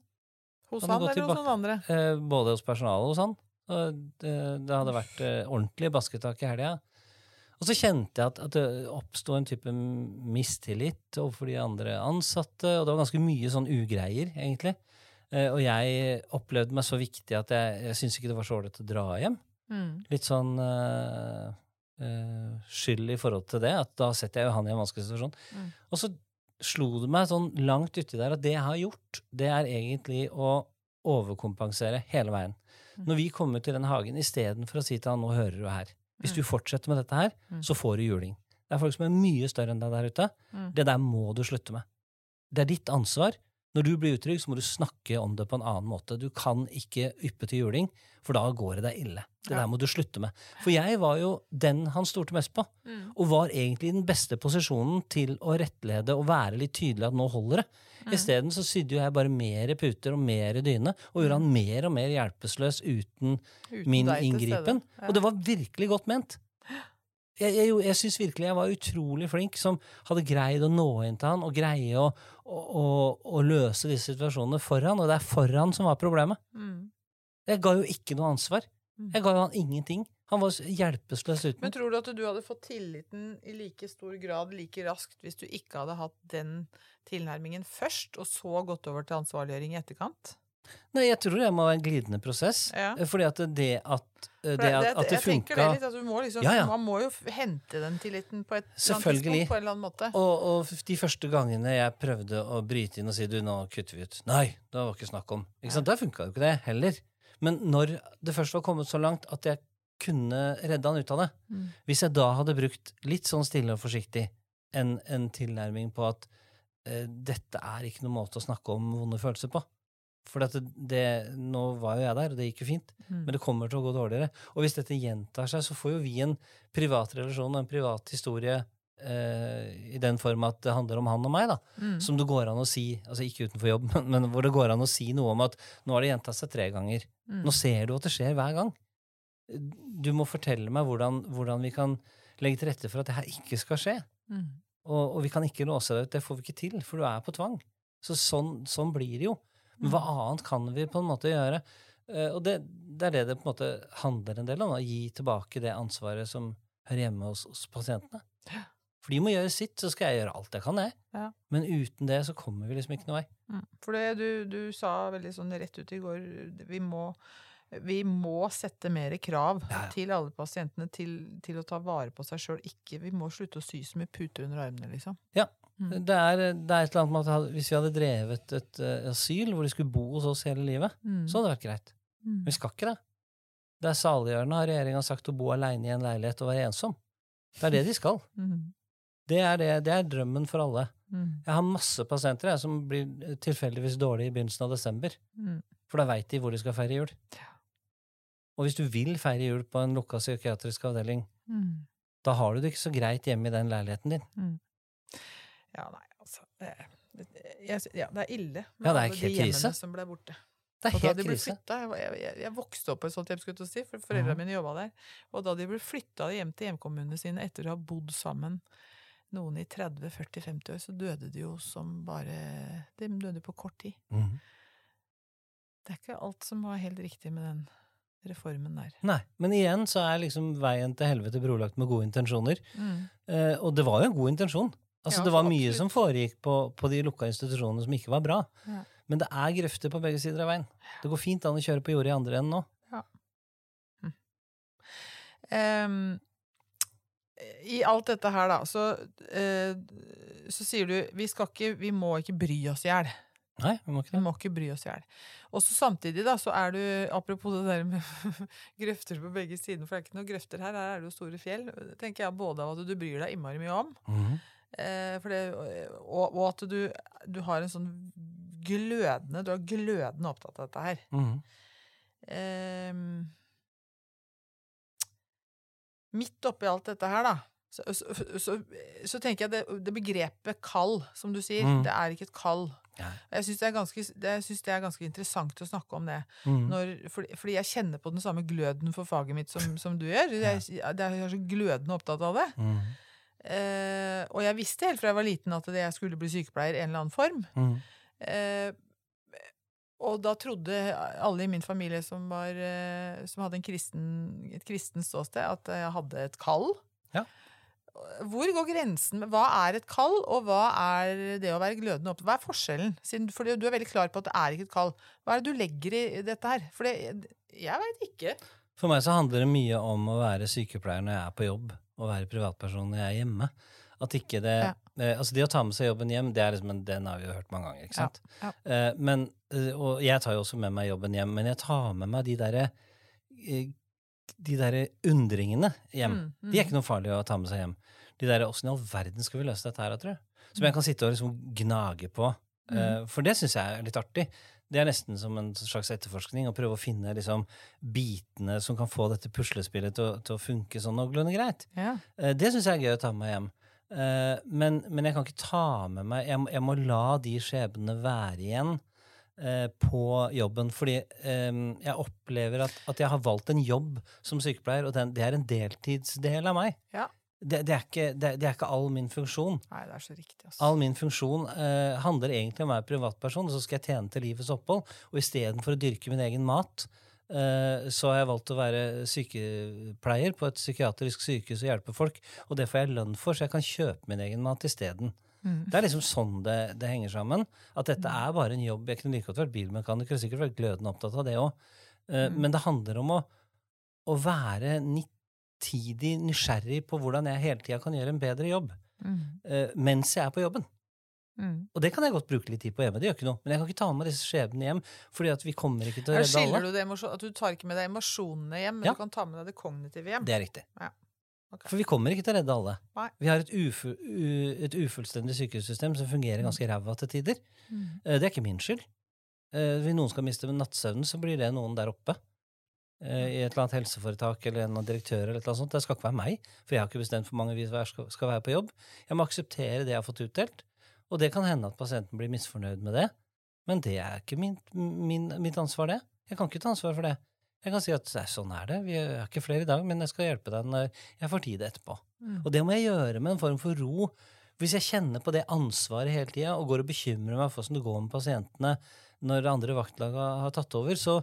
Hos han eller tilbake, hos noen andre? Eh, både hos personalet og hos han. Og det, det hadde vært eh, ordentlig basketak i helga. Og så kjente jeg at, at det oppsto en type mistillit overfor de andre ansatte, og det var ganske mye sånn ugreier, egentlig. Eh, og jeg opplevde meg så viktig at jeg, jeg syntes ikke det var så ålreit å dra hjem. Mm. Litt sånn uh, uh, skyld i forhold til det, at da setter jeg jo han i en vanskelig situasjon. Mm. Og så slo det meg sånn langt uti der at det jeg har gjort, det er egentlig å overkompensere hele veien. Mm. Når vi kommer til den hagen, istedenfor å si til han nå hører du her, hvis Mm. du fortsetter med dette her, Mm. så får du juling. Det er folk som er mye større enn deg der ute. Mm. Det der må du slutte med. Det er ditt ansvar. Når du blir utrygg, så må du snakke om det på en annen måte. Du kan ikke yppe til juling, for da går det deg ille. Det Ja. der må du slutte med. For jeg var jo den han stolte mest på, Mm. og var egentlig i den beste posisjonen til å rettlede og være litt tydelig at nå holder det. Mm. Isteden så sydde jo jeg bare mer puter og mer dyne, og gjorde han mer og mer hjelpeløs uten Uten min inngripen. Ja. Og det var virkelig godt ment. Jeg, jeg, jeg syns virkelig jeg var utrolig flink som hadde greid å nå inn til han og greie å, å, å, løse disse situasjonene for han, og det er for han som var problemet. Mm. Jeg ga jo ikke noe ansvar. Mm. Jeg ga jo han ingenting. Han var hjelpeløs uten. Men tror du at du hadde fått tilliten i like stor grad like raskt hvis du ikke hadde hatt den tilnærmingen først, og så gått over til ansvarliggjøring i etterkant? Nei, jeg tror det må være en glidende prosess. Ja. Eh, Fordi at det at eh, det, at, at det funka det litt, at du må liksom, Ja, ja. Man må jo hente den tilliten på et Selvfølgelig. på en eller annen måte. og, og de første gangene jeg prøvde å bryte inn og si du, nå kutter vi ut. Nei, det var ikke snakk om. Ikke sant? Da funka jo ikke det heller. Men når det først var kommet så langt at jeg kunne redde han ut av det Mm. Hvis jeg da hadde brukt litt sånn stille og forsiktig en, en tilnærming på at eh, dette er ikke noen måte å snakke om vonde følelser på For det, det, nå var jo jeg der, og det gikk jo fint. Mm. Men det kommer til å gå dårligere. Og hvis dette gjentar seg, så får jo vi en privat relasjon og en privat historie eh, i den form at det handler om han og meg, da. Mm. Som det går an å si, altså ikke utenfor jobb, men, men hvor det går an å si noe om at nå har det gjentatt seg tre ganger. Mm. Nå ser du at det skjer hver gang. Du må fortelle meg hvordan, hvordan vi kan legge til rette for at det her ikke skal skje. Mm. Og, og vi kan ikke låse deg ut. Det får vi ikke til, for du er på tvang. Så sånn, sånn blir det jo. Men hva annet kan vi på en måte gjøre? Eh, og det, det er det det på en måte handler en del om. Å gi tilbake det ansvaret som hører hjemme hos, hos pasientene. For de må gjøre sitt, så skal jeg gjøre alt jeg kan, jeg. Ja. Men uten det så kommer vi liksom ikke noe vei. Mm. For det du, du sa veldig sånn rett ut i går, vi må, vi må sette mer krav Ja, ja. til alle pasientene til, til å ta vare på seg sjøl. Vi må slutte å sy så mye puter under armene, liksom. Ja. Mm. Det, er, det er et eller annet med at hvis vi hadde drevet et uh, asyl hvor de skulle bo hos oss hele livet, Mm. så hadde det vært greit. Mm. Vi skal ikke det. Det er saliggjørende, har regjeringa sagt, å bo aleine i en leilighet og være ensom. Det er det de skal. Mm. Det er, det, det er drømmen for alle. Mm. Jeg har masse pasienter jeg, som blir tilfeldigvis dårlige i begynnelsen av desember. Mm. For da veit de hvor de skal feire jul. Og hvis du vil feire jul på en lukka psykiatrisk avdeling, da har du det ikke så greit hjemme i den leiligheten din. Ja, nei, altså det, det, jeg, ja, det er ille med Ja, det er alle de helt krise. hjemmene som ble borte. Det er Og da helt de ble krise. flytta, jeg, jeg, jeg, vokste opp på et sånt hjem, skulle si, for foreldrene mine jobba der. Og da de ble flytta hjem til hjemkommunene sine etter å ha bodd sammen noen i 30-40-50 år, så døde de jo som bare De døde på kort tid. Mm. Det er ikke alt som var helt riktig med den reformen der. Nei, men igjen så er liksom veien til helvete brolagt med gode intensjoner. Mm. Eh, og det var jo en god intensjon. Altså Ja, Det var mye absolutt. som foregikk på, på de lukka institusjonene som ikke var bra. Ja. Men det er grøfter på begge sider av veien. Det går fint an å kjøre på jordet i andre enden nå. Ehm, I alt dette her, da, så, uh, så sier du vi, skal ikke, vi må ikke bry oss i hjel. Nei, vi må ikke det. Vi må ikke bry oss i hjel. Og så samtidig, da, så er du Apropos det der med grøfter på begge sider, for det er ikke noen grøfter her, her er det jo store fjell. Tenker jeg både av at du bryr deg innmari mye om, mm for det, og, og at du, du har en sånn glødende Du er glødende opptatt av dette her. Mm. Ehm, midt oppi alt dette her, da, så, så, så, så tenker jeg det, det begrepet kall, som du sier, Mm. det er ikke et kall. Ja. Jeg syns det, det, det er ganske interessant å snakke om det. Mm. Når, fordi, fordi jeg kjenner på den samme gløden for faget mitt som, som du gjør. Jeg, jeg er så glødende opptatt av det. Mhm. Eh, og jeg visste helt fra jeg var liten at jeg skulle bli sykepleier i en eller annen form. Mm. Eh, og da trodde alle i min familie som, var, eh, som hadde en kristen, et kristent ståsted, at jeg hadde et kall. Ja. Hvor går grensen? Hva er et kall, og hva er det å være glødende opptatt? Hva er forskjellen? Siden, fordi du er veldig klar på at det er ikke et kall. Hva er det du legger i dette her? For det, jeg veit ikke. For meg så handler det mye om å være sykepleier når jeg er på jobb, og være privatperson når jeg er hjemme. At ikke det, Ja. eh, altså det å ta med seg jobben hjem, det er liksom en, den har vi jo hørt mange ganger. ikke sant? ja. Eh, men, eh, og jeg tar jo også med meg jobben hjem, men jeg tar med meg de derre eh, de der undringene hjem. Mm, mm. De er ikke noe farlig å ta med seg hjem. De derre åssen i all verden skal vi løse dette her, tror jeg? Som jeg kan sitte og liksom gnage på. Mm. Eh, for det syns jeg er litt artig. Det er nesten som en slags etterforskning å prøve å finne liksom, bitene som kan få dette puslespillet til, å- til å funke sånn noenlunde greit. Ja. Eh, det syns jeg er gøy å ta med meg hjem. Eh, men, men jeg kan ikke ta med meg Jeg, jeg må la de skjebnene være igjen eh, på jobben. Fordi jeg opplever at, at jeg har valgt en jobb som sykepleier, og den, det er en deltidsdel av meg. Ja. Det, det, er ikke, det, det er ikke all min funksjon. Nei, det er så riktig. Altså. All min funksjon eh, handler egentlig om å være privatperson, og så skal jeg tjene til livets opphold. Og istedenfor å dyrke min egen mat, eh, så har jeg valgt å være sykepleier på et psykiatrisk sykehus og hjelpe folk. Og det får jeg lønn for, så jeg kan kjøpe min egen mat isteden. Mm. Det er liksom sånn det, det henger sammen. At dette er bare en jobb. Jeg kunne like godt vært bilmekaniker og sikkert vært glødende opptatt av det òg. Mm. Men det handler om å, å være nitidig nysgjerrig på hvordan jeg hele tida kan gjøre en bedre jobb Mm. eh, mens jeg er på jobben. Mm. Og det kan jeg godt bruke litt tid på hjemme. det gjør ikke noe. Men jeg kan ikke ta med disse skjebnene hjem, fordi at vi kommer ikke til å Her redde skiller alle. du det at du tar ikke med deg emosjonene hjem, men Ja. du kan ta med deg det kognitive hjem. Det er riktig. Ja. Okay. For vi kommer ikke til å redde alle. Nei. Vi har et, ufu, u, et ufullstendig sykehussystem som fungerer ganske ræva til tider. Mm. Eh, Det er ikke min skyld. Eh, Hvis noen skal miste nattsøvnen, så blir det noen der oppe. Eh, I et eller annet helseforetak eller en direktør. eller et eller annet sånt. Det skal ikke være meg, for jeg har ikke bestemt hvor mange vi skal skal være på jobb. Jeg må akseptere det jeg har fått utdelt. Og det kan hende at pasienten blir misfornøyd med det, men det er ikke min, min, mitt ansvar, det. Jeg kan ikke ta ansvar for det. Jeg kan si at "Nei, sånn er det, vi er ikke flere i dag, men jeg skal hjelpe deg når jeg får tid etterpå. Mm. Og det må jeg gjøre med en form for ro. Hvis jeg kjenner på det ansvaret hele tida og går og bekymrer meg for åssen det går med pasientene når andre vaktlag har tatt over, så,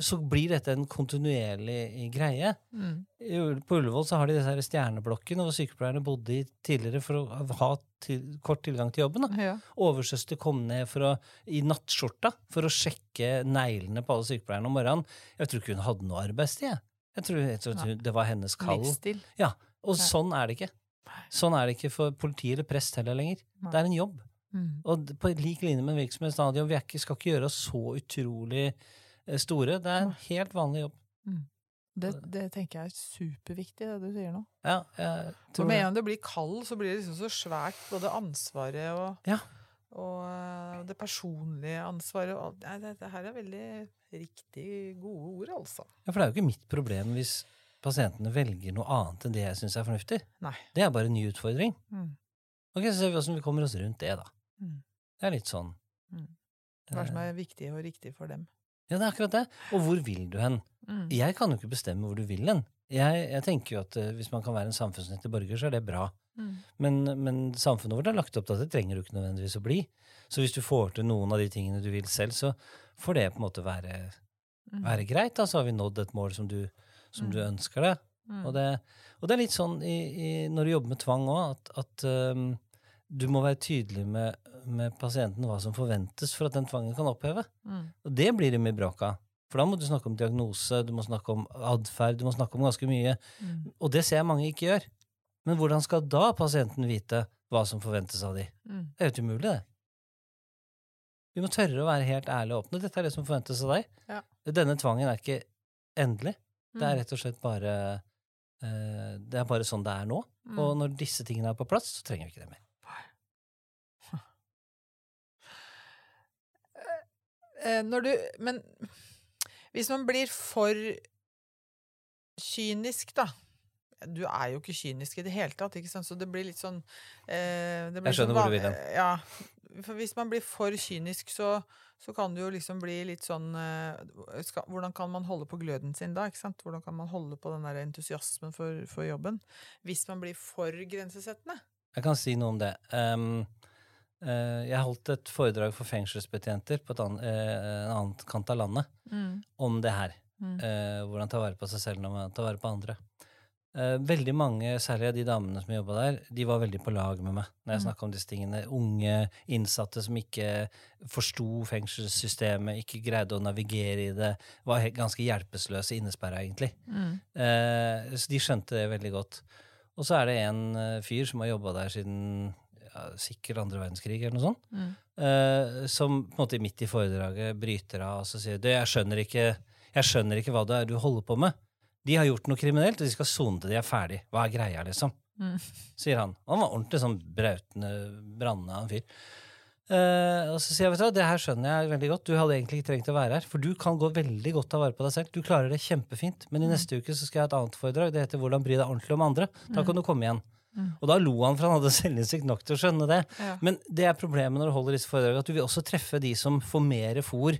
så blir dette en kontinuerlig greie. Mm. På Ullevål så har de disse stjerneblokkene hvor sykepleierne bodde i tidligere for å ha til, kort tilgang til jobben. Ja. Oversøster kom ned å, i nattskjorta for å sjekke neglene på alle sykepleierne om morgenen. Jeg tror ikke hun hadde noe arbeidstid. jeg. Jeg tror, jeg tror det var hennes kall. Livsstil. Ja, Og Nei. sånn er det ikke. Sånn er det ikke for politi eller prest heller lenger. Nei. Det er en jobb. Mm. Og på lik linje med en virksomhetsstadion, vi skal ikke gjøre oss så utrolig eh, store. Det er en helt vanlig jobb. Det, det tenker jeg er superviktig, det du sier nå. Ja, jeg For med en det. gang du blir kald, så blir det liksom så svært, både ansvaret og, Ja. og eh, det personlige ansvaret. Og, nei, det, det her er veldig riktig gode ord, altså. Ja, for det er jo ikke mitt problem hvis pasientene velger noe annet enn det jeg syns er fornuftig. Nei. Det er bare en ny utfordring. Mm. Ok, Så ser vi åssen vi kommer oss rundt det, da. Mm. Det er litt sånn. Mm. Hva som er viktig og riktig for dem. Ja, det er akkurat det. Og hvor vil du hen? Mm. Jeg kan jo ikke bestemme hvor du vil hen. Jeg, jeg tenker jo at uh, hvis man kan være en samfunnsnyttig borger, så er det bra. Mm. Men, men samfunnet vårt er lagt opp til at det trenger du ikke nødvendigvis å bli. Så hvis du får til noen av de tingene du vil selv, så får det på en måte være, Mm. være greit. Da så har vi nådd et mål som du, som du ønsker deg. Mm. Og, det, og det er litt sånn i, i, når du jobber med tvang òg, at, at um, du må være tydelig med, med pasienten hva som forventes for at den tvangen kan oppheve. Mm. Og det blir det mye bråk av. For da må du snakke om diagnose, du må snakke om atferd, du må snakke om ganske mye. Mm. Og det ser jeg mange ikke gjør. Men hvordan skal da pasienten vite hva som forventes av de? Mm. Det er jo ikke umulig, det. Vi må tørre å være helt ærlige og åpne. Dette er det som forventes av deg. Ja. Denne tvangen er ikke endelig. Det er Mm. rett og slett bare eh, Det er bare sånn det er nå. Mm. Og når disse tingene er på plass, så trenger vi ikke det mer. Når du Men hvis man blir for kynisk, da Du er jo ikke kynisk i det hele tatt, ikke sant? så det blir litt sånn eh, det blir Jeg skjønner sånn hvor du vil hen. eh, Ja. For hvis man blir for kynisk, så, så kan det jo liksom bli litt sånn eh, skal, Hvordan kan man holde på gløden sin da? ikke sant? Hvordan kan man holde på den der entusiasmen for, for jobben? Hvis man blir for grensesettende. Jeg kan si noe om det. Um, eh, jeg holdt et foredrag for fengselsbetjenter på et annet, eh, en annen kant av landet om det her. Mm. Eh, hvordan ta vare på seg selv når man tar vare på andre. Eh, veldig mange, særlig av de damene som jobba der, de var veldig på lag med meg når jeg Mm. snakka om disse tingene. Unge innsatte som ikke forsto fengselssystemet, ikke greide å navigere i det. Var ganske hjelpeløse innesperra, egentlig. Mm. Eh, så de skjønte det veldig godt. Og så er det en eh, fyr som har jobba der siden ja, sikkert andre verdenskrig, eller noe sånt, Mm. eh, som på en måte midt i foredraget bryter av og så sier du, jeg skjønner ikke jeg skjønner ikke hva det er du holder på med. De har gjort noe kriminelt, og de skal sone til de er ferdig. Hva er greia, liksom? Mm. Sier han. Han var ordentlig sånn brautende, brannende fyr. Eh, og så sier jeg, vet du hva, det her skjønner jeg veldig godt. Du hadde egentlig ikke trengt å være her, for du kan gå veldig godt ta vare på deg selv. Du klarer det kjempefint. Men i neste uke så skal jeg ha et annet foredrag. Det heter Hvordan bry deg ordentlig om andre. Da kan du komme igjen. Mm. Og da lo han, for han hadde selvinnsikt nok til å skjønne det. Ja. Men det er problemet når du holder disse foredragene, at du vil også treffe de som får mer fòr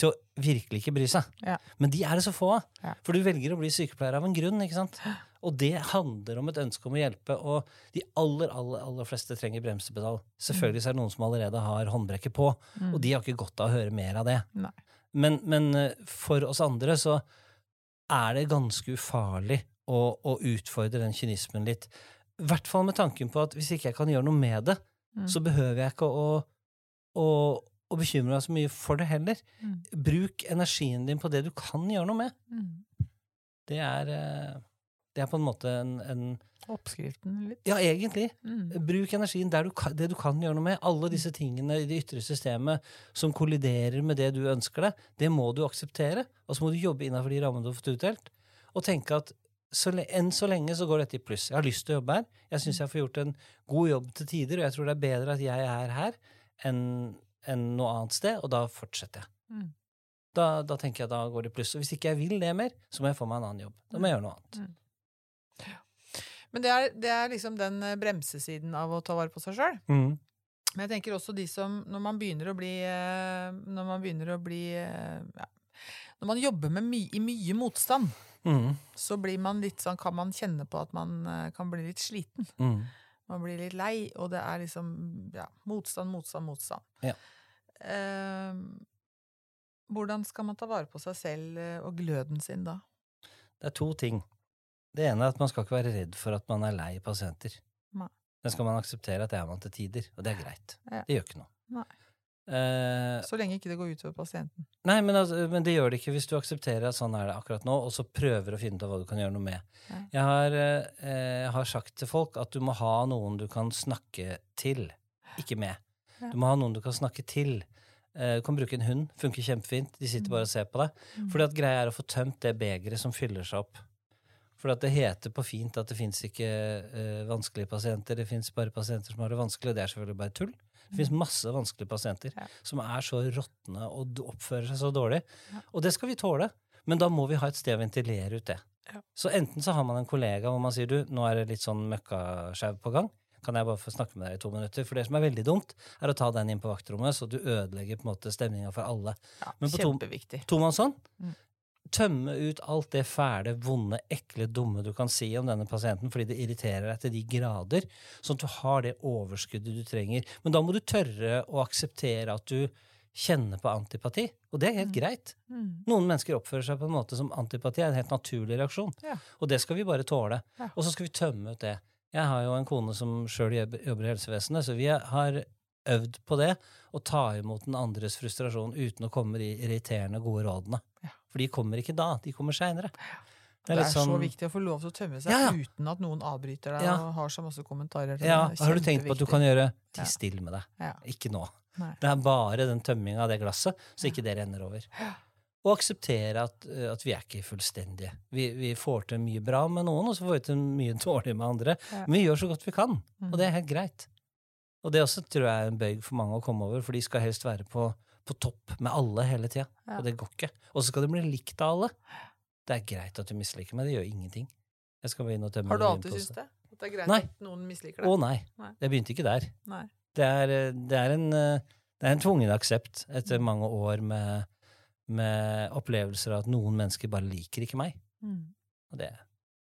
til å virkelig ikke bry seg. Ja. Men de er det så få av. Ja. For du velger å bli sykepleier av en grunn. ikke sant? Og det handler om et ønske om å hjelpe, og de aller aller, aller fleste trenger bremsepedal. Selvfølgelig så er det noen som allerede har håndbrekket på, og de har ikke godt av å høre mer av det. Mm. Men, men eh, for oss andre så er det ganske ufarlig å, å utfordre den kynismen litt. I hvert fall med tanken på at hvis ikke jeg kan gjøre noe med det, Mm. så behøver jeg ikke å, å, å bekymre meg så mye for det heller. Mm. Bruk energien din på det du kan gjøre noe med. Mm. Det er, eh, det er på en måte en, en Oppskriften litt. Ja, egentlig. Mm. Bruk energien der du det du kan gjøre noe med. Alle disse tingene i det ytre systemet som kolliderer med det du ønsker deg, det må du akseptere. Og så må du jobbe innafor de rammene du har fått utdelt. Og tenke at så, enn så lenge så går dette i pluss. Jeg har lyst til å jobbe her. Jeg syns jeg får gjort en god jobb til tider, og jeg tror det er bedre at jeg er her enn enn noe annet sted, og da fortsetter jeg. Mm. Da, da tenker jeg da går det i pluss. Og hvis ikke jeg vil det mer, så må jeg få meg en annen jobb. Da må jeg gjøre noe annet. Men det er, det er liksom den eh, bremsesiden av å ta vare på seg sjøl. Mm. Men jeg tenker også de som Når man begynner å bli eh, Når man begynner å bli eh, ja, Når man jobber med my, i mye motstand, Mm. så blir man litt sånn Kan man kjenne på at man eh, kan bli litt sliten. Mm. Man blir litt lei, og det er liksom ja, motstand, motstand, motstand. Ja. Eh, hvordan skal man ta vare på seg selv eh, og gløden sin da? Det er to ting. Det ene er at man skal ikke være redd for at man er lei pasienter. Nei. Det skal man akseptere at det er man til tider, og det er greit. Ja. Det gjør ikke noe. Nei. Eh, Så lenge ikke det går utover pasienten. nei, men, altså, men det gjør det ikke hvis du aksepterer at sånn er det akkurat nå, og så prøver å finne ut av hva du kan gjøre noe med. Jeg har, eh, har sagt til folk at du må ha noen du kan snakke til, ikke med. Ja. Du må ha noen du kan snakke til. Eh, du kan bruke en hund, funker kjempefint. De sitter bare og ser på deg. Mm. Fordi at greia er å få tømt det begeret som fyller seg opp. For at det heter på fint at det fins ikke vanskelige pasienter, det fins bare pasienter som har det vanskelig, og det er selvfølgelig bare tull. Det fins masse vanskelige pasienter Ja. som er så råtne og oppfører seg så dårlig. Ja. Og det skal vi tåle. Men da må vi ha et sted å ventilere ut det. Ja. Så enten så har man en kollega hvor man sier du, nå er det litt sånn møkkasjau på gang. Kan jeg bare få snakke med deg i to minutter? For det som er veldig dumt, er å ta den inn på vaktrommet, så du ødelegger på en måte stemninga for alle. Ja, Men på. Tomannshånd. Mm. Tømme ut alt det fæle, vonde, ekle, dumme du kan si om denne pasienten fordi det irriterer deg til de grader, sånn at du har det overskuddet du trenger. Men da må du tørre å akseptere at du kjenner på antipati. Og det er helt greit. Mm. Noen mennesker oppfører seg på en måte som antipati er en helt naturlig reaksjon. Ja. Og det skal vi bare tåle. Ja. Og så skal vi tømme ut det. Jeg har jo en kone som sjøl jobber i helsevesenet, så vi har øvd på det. Å ta imot den andres frustrasjon uten å komme med de irriterende, gode rådene. For de kommer ikke da, de kommer seinere. Det er, så viktig å få lov til å tømme seg Ja, ja. uten at noen avbryter deg Ja. og har så masse kommentarer. Ja, det. Har du tenkt på at du kan gjøre. Ti stille med deg. Ikke nå. Nei. Det er bare den tømminga av det glasset, så ikke det renner over. Og akseptere at, eh, at vi er ikke fullstendige. Vi, vi får til mye bra med noen, og så får vi til mye dårlig med andre. Men vi gjør så godt vi kan, og det er helt greit. Og det også tror jeg er en bøyg for mange å komme over, for de skal helst være på, på topp med alle hele tida. Ja. Og det går ikke. Og så skal de bli likt av alle. Det er greit at du misliker meg, det gjør ingenting. Har du alltid syntes det? At det er greit Nei. at noen misliker Å deg? nei. Nei. Jeg begynte ikke der. Det er, det er en det er en tvungen aksept etter mange år med, med opplevelser av at noen mennesker bare liker ikke meg. Mm. Og det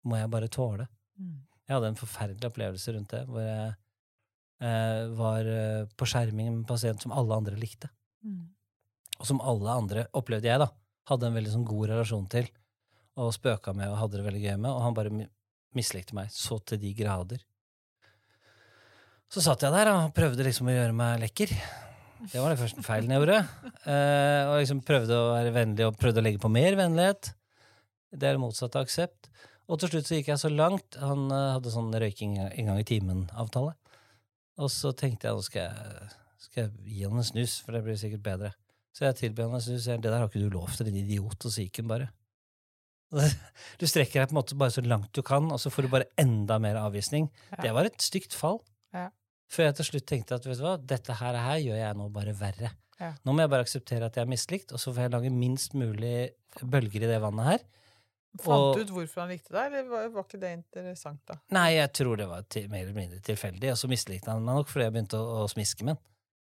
må jeg bare tåle. Mm. Jeg hadde en forferdelig opplevelse rundt det, hvor jeg eh, var eh, på skjerming med en pasient som alle andre likte. Mm. Og som alle andre, opplevde jeg, da, hadde en veldig sånn god relasjon til, og spøka med og hadde det veldig gøy med, og han bare mi- mislikte meg så til de grader. Så satt jeg der og prøvde liksom å gjøre meg lekker. Det var det første feilen jeg gjorde. Eh, og liksom prøvde å være vennlig og prøvde å legge på mer vennlighet. Det er det motsatte av aksept. Og til slutt så gikk jeg så langt. Han eh, hadde sånn røyking en gang i timen-avtale. Og så tenkte jeg nå skal jeg, skal jeg gi han en snus, for det blir sikkert bedre. Så jeg tilbyr han en snus. Jeg, Det der har ikke du lov til, din idiot. Og så gikk han bare. Du strekker deg på en måte bare så langt du kan, og så får du bare enda mer avvisning. Ja. Det var et stygt fall. Ja. Før jeg til slutt tenkte at vet du hva, dette her, her gjør jeg nå bare verre. Ja. Nå må jeg bare akseptere at jeg er mislikt, og så får jeg lage minst mulig bølger i det vannet her. Fant du ut hvorfor han likte deg, eller var, var ikke det interessant, da? Nei, jeg tror det var til, mer eller mindre tilfeldig, og så mislikte han meg nok fordi jeg begynte å, å smiske med han.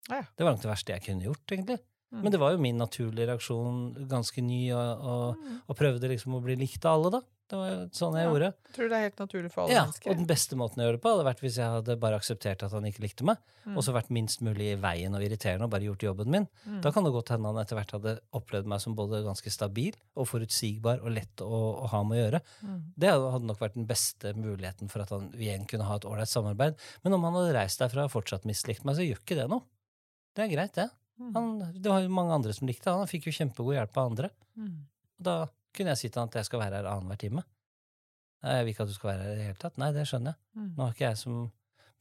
Ja. Det var nok det verste jeg kunne gjort, egentlig. Mm. Men det var jo min naturlige reaksjon, ganske ny, og, og, og prøvde liksom å bli likt av alle, da. Det var jo sånn jeg Ja. gjorde. Tror tror det er helt naturlig for alle Ja, mennesker. og den beste måten å gjøre det på hadde vært hvis jeg hadde bare akseptert at han ikke likte meg, Mm. og så vært minst mulig i veien og irriterende og bare gjort jobben min. Mm. Da kan det godt hende han etter hvert hadde opplevd meg som både ganske stabil og forutsigbar og lett å, å ha med å gjøre. Mm. Det hadde nok vært den beste muligheten for at han, vi igjen kunne ha et ålreit samarbeid. Men om han hadde reist derfra og fortsatt mislikt meg, så gjør ikke det noe. Det er greit, det. Mm. Han, det var jo mange andre som likte han. Han fikk jo kjempegod hjelp av andre. Mm. Og da kunne jeg si til han at jeg skal være her annenhver time. Jeg vil ikke at du skal være her i det hele tatt. Nei, det skjønner jeg. Mm. Nå er ikke jeg som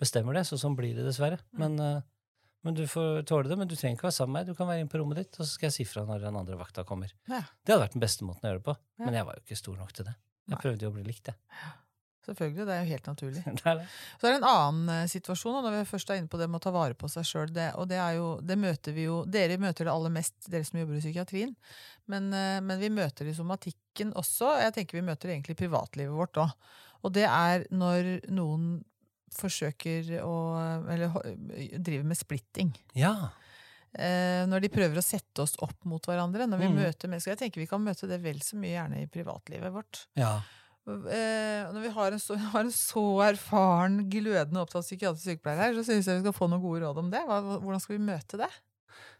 bestemmer det, så sånn blir det dessverre. Men, eh, men du får tåle det. Men du trenger ikke være sammen med meg. Du kan være inne på rommet ditt, og så skal jeg si fra når den andre vakta kommer. Ja. Det hadde vært den beste måten å gjøre det på. Men jeg var jo ikke stor nok til det. Jeg prøvde jo å bli likt, jeg. Selvfølgelig, det er jo helt naturlig. Det er det. Så er det en annen eh, situasjon, når vi først er inne på det med å ta vare på seg sjøl. Og det er jo, det møter vi jo Dere møter det aller mest, dere som jobber i psykiatrien. Men, eh, men vi møter det i somatikken også. Jeg tenker vi møter det egentlig i privatlivet vårt òg. Og det er når noen forsøker å Eller driver med splitting. Ja. Eh, når de prøver å sette oss opp mot hverandre. Når vi Mm. møter mennesker. Jeg tenker vi kan møte det vel så mye gjerne i privatlivet vårt. ja. Eh, når vi har en, så, har en så erfaren, glødende opptatt psykiatrisk sykepleier her, så syns jeg vi skal få noen gode råd om det. Hva, hvordan skal vi møte det?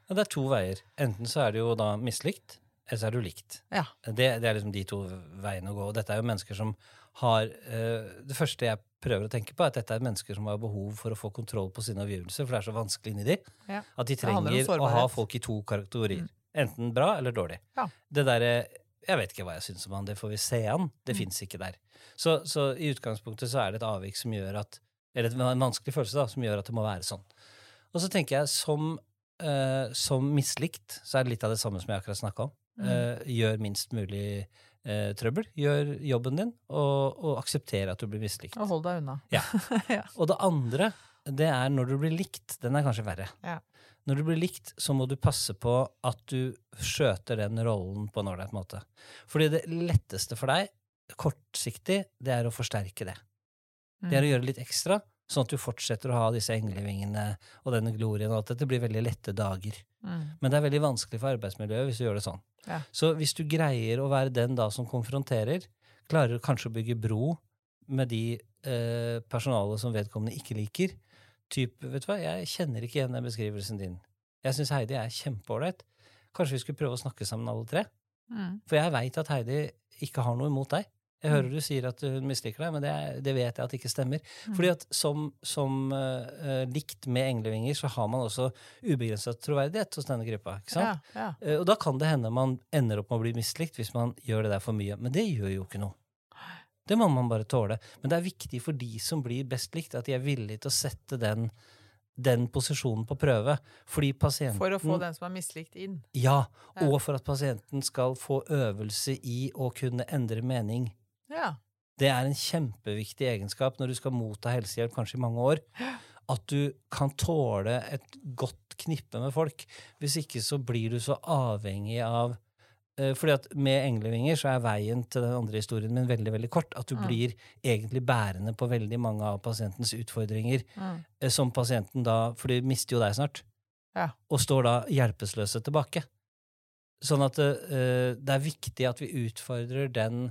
Ja, det er to veier. Enten så er det jo da mislikt, eller så er du likt. Ja. Det, det er liksom de to veiene å gå. Og dette er jo mennesker som har eh, Det første jeg prøver å tenke på, er at dette er mennesker som har behov for å få kontroll på sine omgivelser, for det er så vanskelig inni de. Ja. At de trenger å ha folk i to kategorier. Mm. Enten bra eller dårlig. Ja. Det derre Jeg vet ikke hva jeg syns om han, det får vi se an. Det Mm. fins ikke der. Så, så i utgangspunktet så er det et avvik som gjør at Eller en vanskelig følelse, da, som gjør at det må være sånn. Og så tenker jeg, som, uh, som mislikt, så er det litt av det samme som jeg akkurat snakka om. Mm. Uh, gjør minst mulig uh, trøbbel. Gjør jobben din, og, og aksepter at du blir mislikt. Og hold deg unna. Ja. Ja. Og det andre, det er når du blir likt. Den er kanskje verre. Ja. Når du blir likt, så må du passe på at du skjøter den rollen på en ålreit måte. Fordi det letteste for deg, kortsiktig, det er å forsterke det. Det er å gjøre litt ekstra, sånn at du fortsetter å ha disse englevingene og denne glorien, og at dette blir veldig lette dager. Mm. Men det er veldig vanskelig for arbeidsmiljøet hvis du gjør det sånn. Ja. Så hvis du greier å være den da som konfronterer, klarer kanskje å bygge bro med de eh, personalet som vedkommende ikke liker, typ, vet du hva, jeg kjenner ikke igjen den beskrivelsen din. Jeg syns Heidi er kjempeålreit. Kanskje vi skulle prøve å snakke sammen alle tre? Mm. For jeg veit at Heidi ikke har noe imot deg. Jeg hører du sier at hun misliker deg, men det, er, det vet jeg at ikke stemmer. Mm. Fordi at som, som uh, likt med englevinger, så har man også ubegrensa troverdighet hos denne gruppa. ikke sant? Ja, ja. Uh, Og da kan det hende man ender opp med å bli mislikt hvis man gjør det der for mye. Men det gjør jo ikke noe. Det må man bare tåle. Men det er viktig for de som blir best likt, at de er villige til å sette den, den posisjonen på prøve. Fordi pasienten For å få den som er mislikt, inn. Ja, og for at pasienten skal få øvelse i å kunne endre mening. Ja. Det er en kjempeviktig egenskap når du skal motta helsehjelp kanskje i mange år. At du kan tåle et godt knippe med folk. Hvis ikke så blir du så avhengig av fordi at med englevinger så er veien til den andre historien min veldig veldig kort. At du Mm. blir egentlig bærende på veldig mange av pasientens utfordringer. Mm. eh, Som pasienten da For de mister jo deg snart. Ja. Og står da hjelpeløse tilbake. Sånn at uh, det er viktig at vi utfordrer den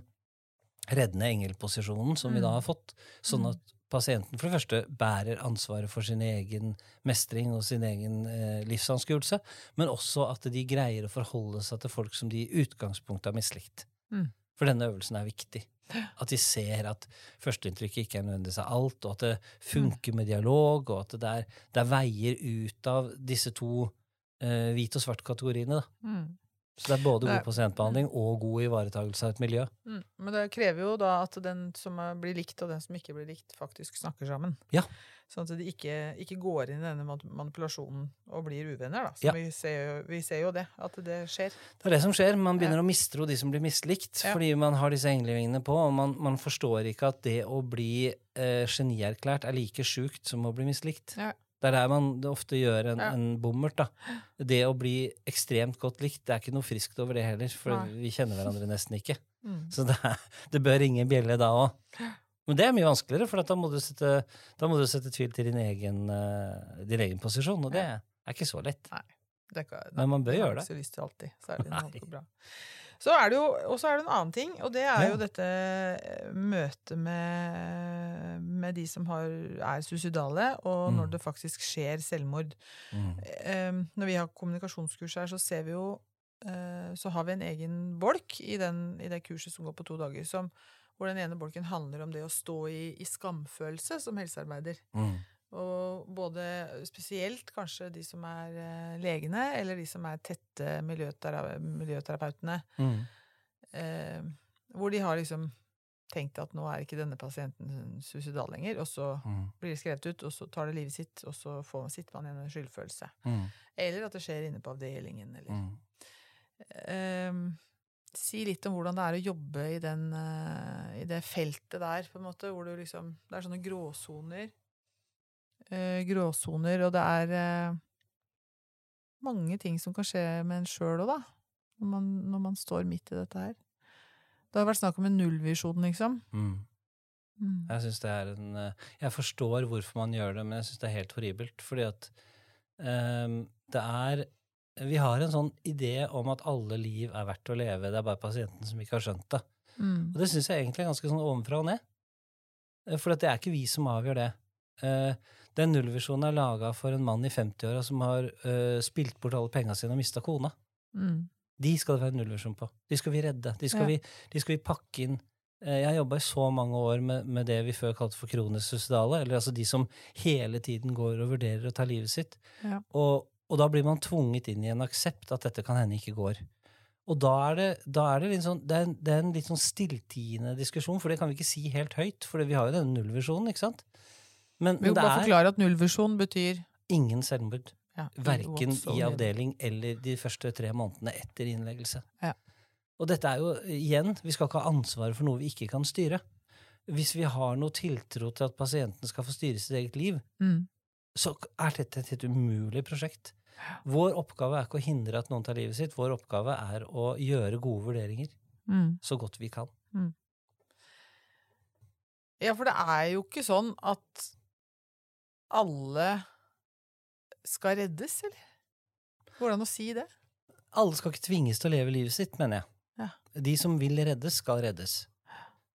reddende engelposisjonen som vi da Mm. har fått, sånn Mm. at pasienten for det første bærer ansvaret for sin egen mestring og sin egen eh, livsanskuelse, men også at de greier å forholde seg til folk som de i utgangspunktet har mislikt. Mm. For denne øvelsen er viktig. At de ser at førsteinntrykket ikke er nødvendigvis av alt, og at det funker med dialog, og at det er, det er veier ut av disse to eh, hvit og svart-kategoriene. Mm. Så det er både god pasientbehandling og god ivaretagelse av et miljø. Mm. Men det krever jo da at den som blir likt, og den som ikke blir likt, faktisk snakker sammen. Ja. Sånn at de ikke, ikke går inn i denne manipulasjonen og blir uvenner. Da. Så Ja. vi, ser jo, vi ser jo det, at det skjer. Det er det som skjer. Man begynner å mistro de som blir mislikt, Ja. fordi man har disse englevingene på, og man, man forstår ikke at det å bli eh, genierklært er like sjukt som å bli mislikt. Ja. Det er der man ofte gjør en, Ja. en bommert. da. Det å bli ekstremt godt likt, det er ikke noe friskt over det heller, for Nei. vi kjenner hverandre nesten ikke. Mm. Så det, er, det bør ringe en bjelle da òg. Men det er mye vanskeligere, for at da må du sette, må du sette tvil til din egen, eh, din egen posisjon, og det er ikke så lett. Det er ikke, Men man bør gjøre ikke så lyst til alltid. Særlig når det noe går bra. Så er det jo, og så er det en annen ting, og det er jo dette eh, møtet med, med de som har, er suicidale, og Mm. når det faktisk skjer selvmord. Mm. Um, når vi har kommunikasjonskurs her, så ser vi jo uh, Så har vi en egen bolk i, den, i det kurset som går på to dager, som, hvor den ene bolken handler om det å stå i, i skamfølelse som helsearbeider. Mm. Og både spesielt kanskje de som er eh, legene, eller de som er tette miljøtera miljøterapeutene, Mm. eh, hvor de har liksom tenkt at nå er ikke denne pasienten suicidal lenger, og så Mm. blir det skrevet ut, og så tar det livet sitt, og så får, sitter man igjen med en skyldfølelse. Mm. Eller at det skjer inne på avdelingen, eller Mm. Ehm, Si litt om hvordan det er å jobbe i, den, eh, i det feltet der, på en måte, hvor du liksom Det er sånne gråsoner. Eh, gråsoner, og det er eh, mange ting som kan skje med en sjøl òg, da. Når man, når man står midt i dette her. Det har vært snakk om en nullvisjon, liksom. Mm. Mm. Jeg synes det er en eh, Jeg forstår hvorfor man gjør det, men jeg syns det er helt horribelt. Fordi at ehm, det er Vi har en sånn idé om at alle liv er verdt å leve. Det er bare pasienten som ikke har skjønt det. Mm. Og det syns jeg egentlig er ganske sånn ovenfra og ned. Eh, For det er ikke vi som avgjør det. Eh, Den nullvisjonen er laga for en mann i 50-åra som har eh, spilt bort alle penga sine og mista kona. Mm. De skal det være nullvisjon på. De skal vi redde. De skal, Ja. vi, de skal vi pakke inn. Eh, Jeg har jobba i så mange år med, med det vi før kalte for kronisk suicidale, eller altså de som hele tiden går og vurderer å ta livet sitt. Ja. Og, og da blir man tvunget inn i en aksept at dette kan hende ikke går. Og da er det, da er det sånn, det er, en- det er en litt sånn stilltiende diskusjon, for det kan vi ikke si helt høyt, for vi har jo denne nullvisjonen, ikke sant? Men, Vi må bare forklare at nullvisjon betyr ingen selvmord. ja, Verken i avdeling eller de første tre månedene etter innleggelse. Ja. Og dette er jo, igjen, vi skal ikke ha ansvaret for noe vi ikke kan styre. Hvis vi har noe tiltro til at pasienten skal få styre sitt eget liv, Mm. så er dette et helt umulig prosjekt. Vår oppgave er ikke å hindre at noen tar livet sitt, vår oppgave er å gjøre gode vurderinger Mm. så godt vi kan. Ja, for det er jo ikke sånn at alle skal reddes, eller? Går det an å si det? Alle skal ikke tvinges til å leve livet sitt, mener jeg. Ja. De som vil reddes, skal reddes.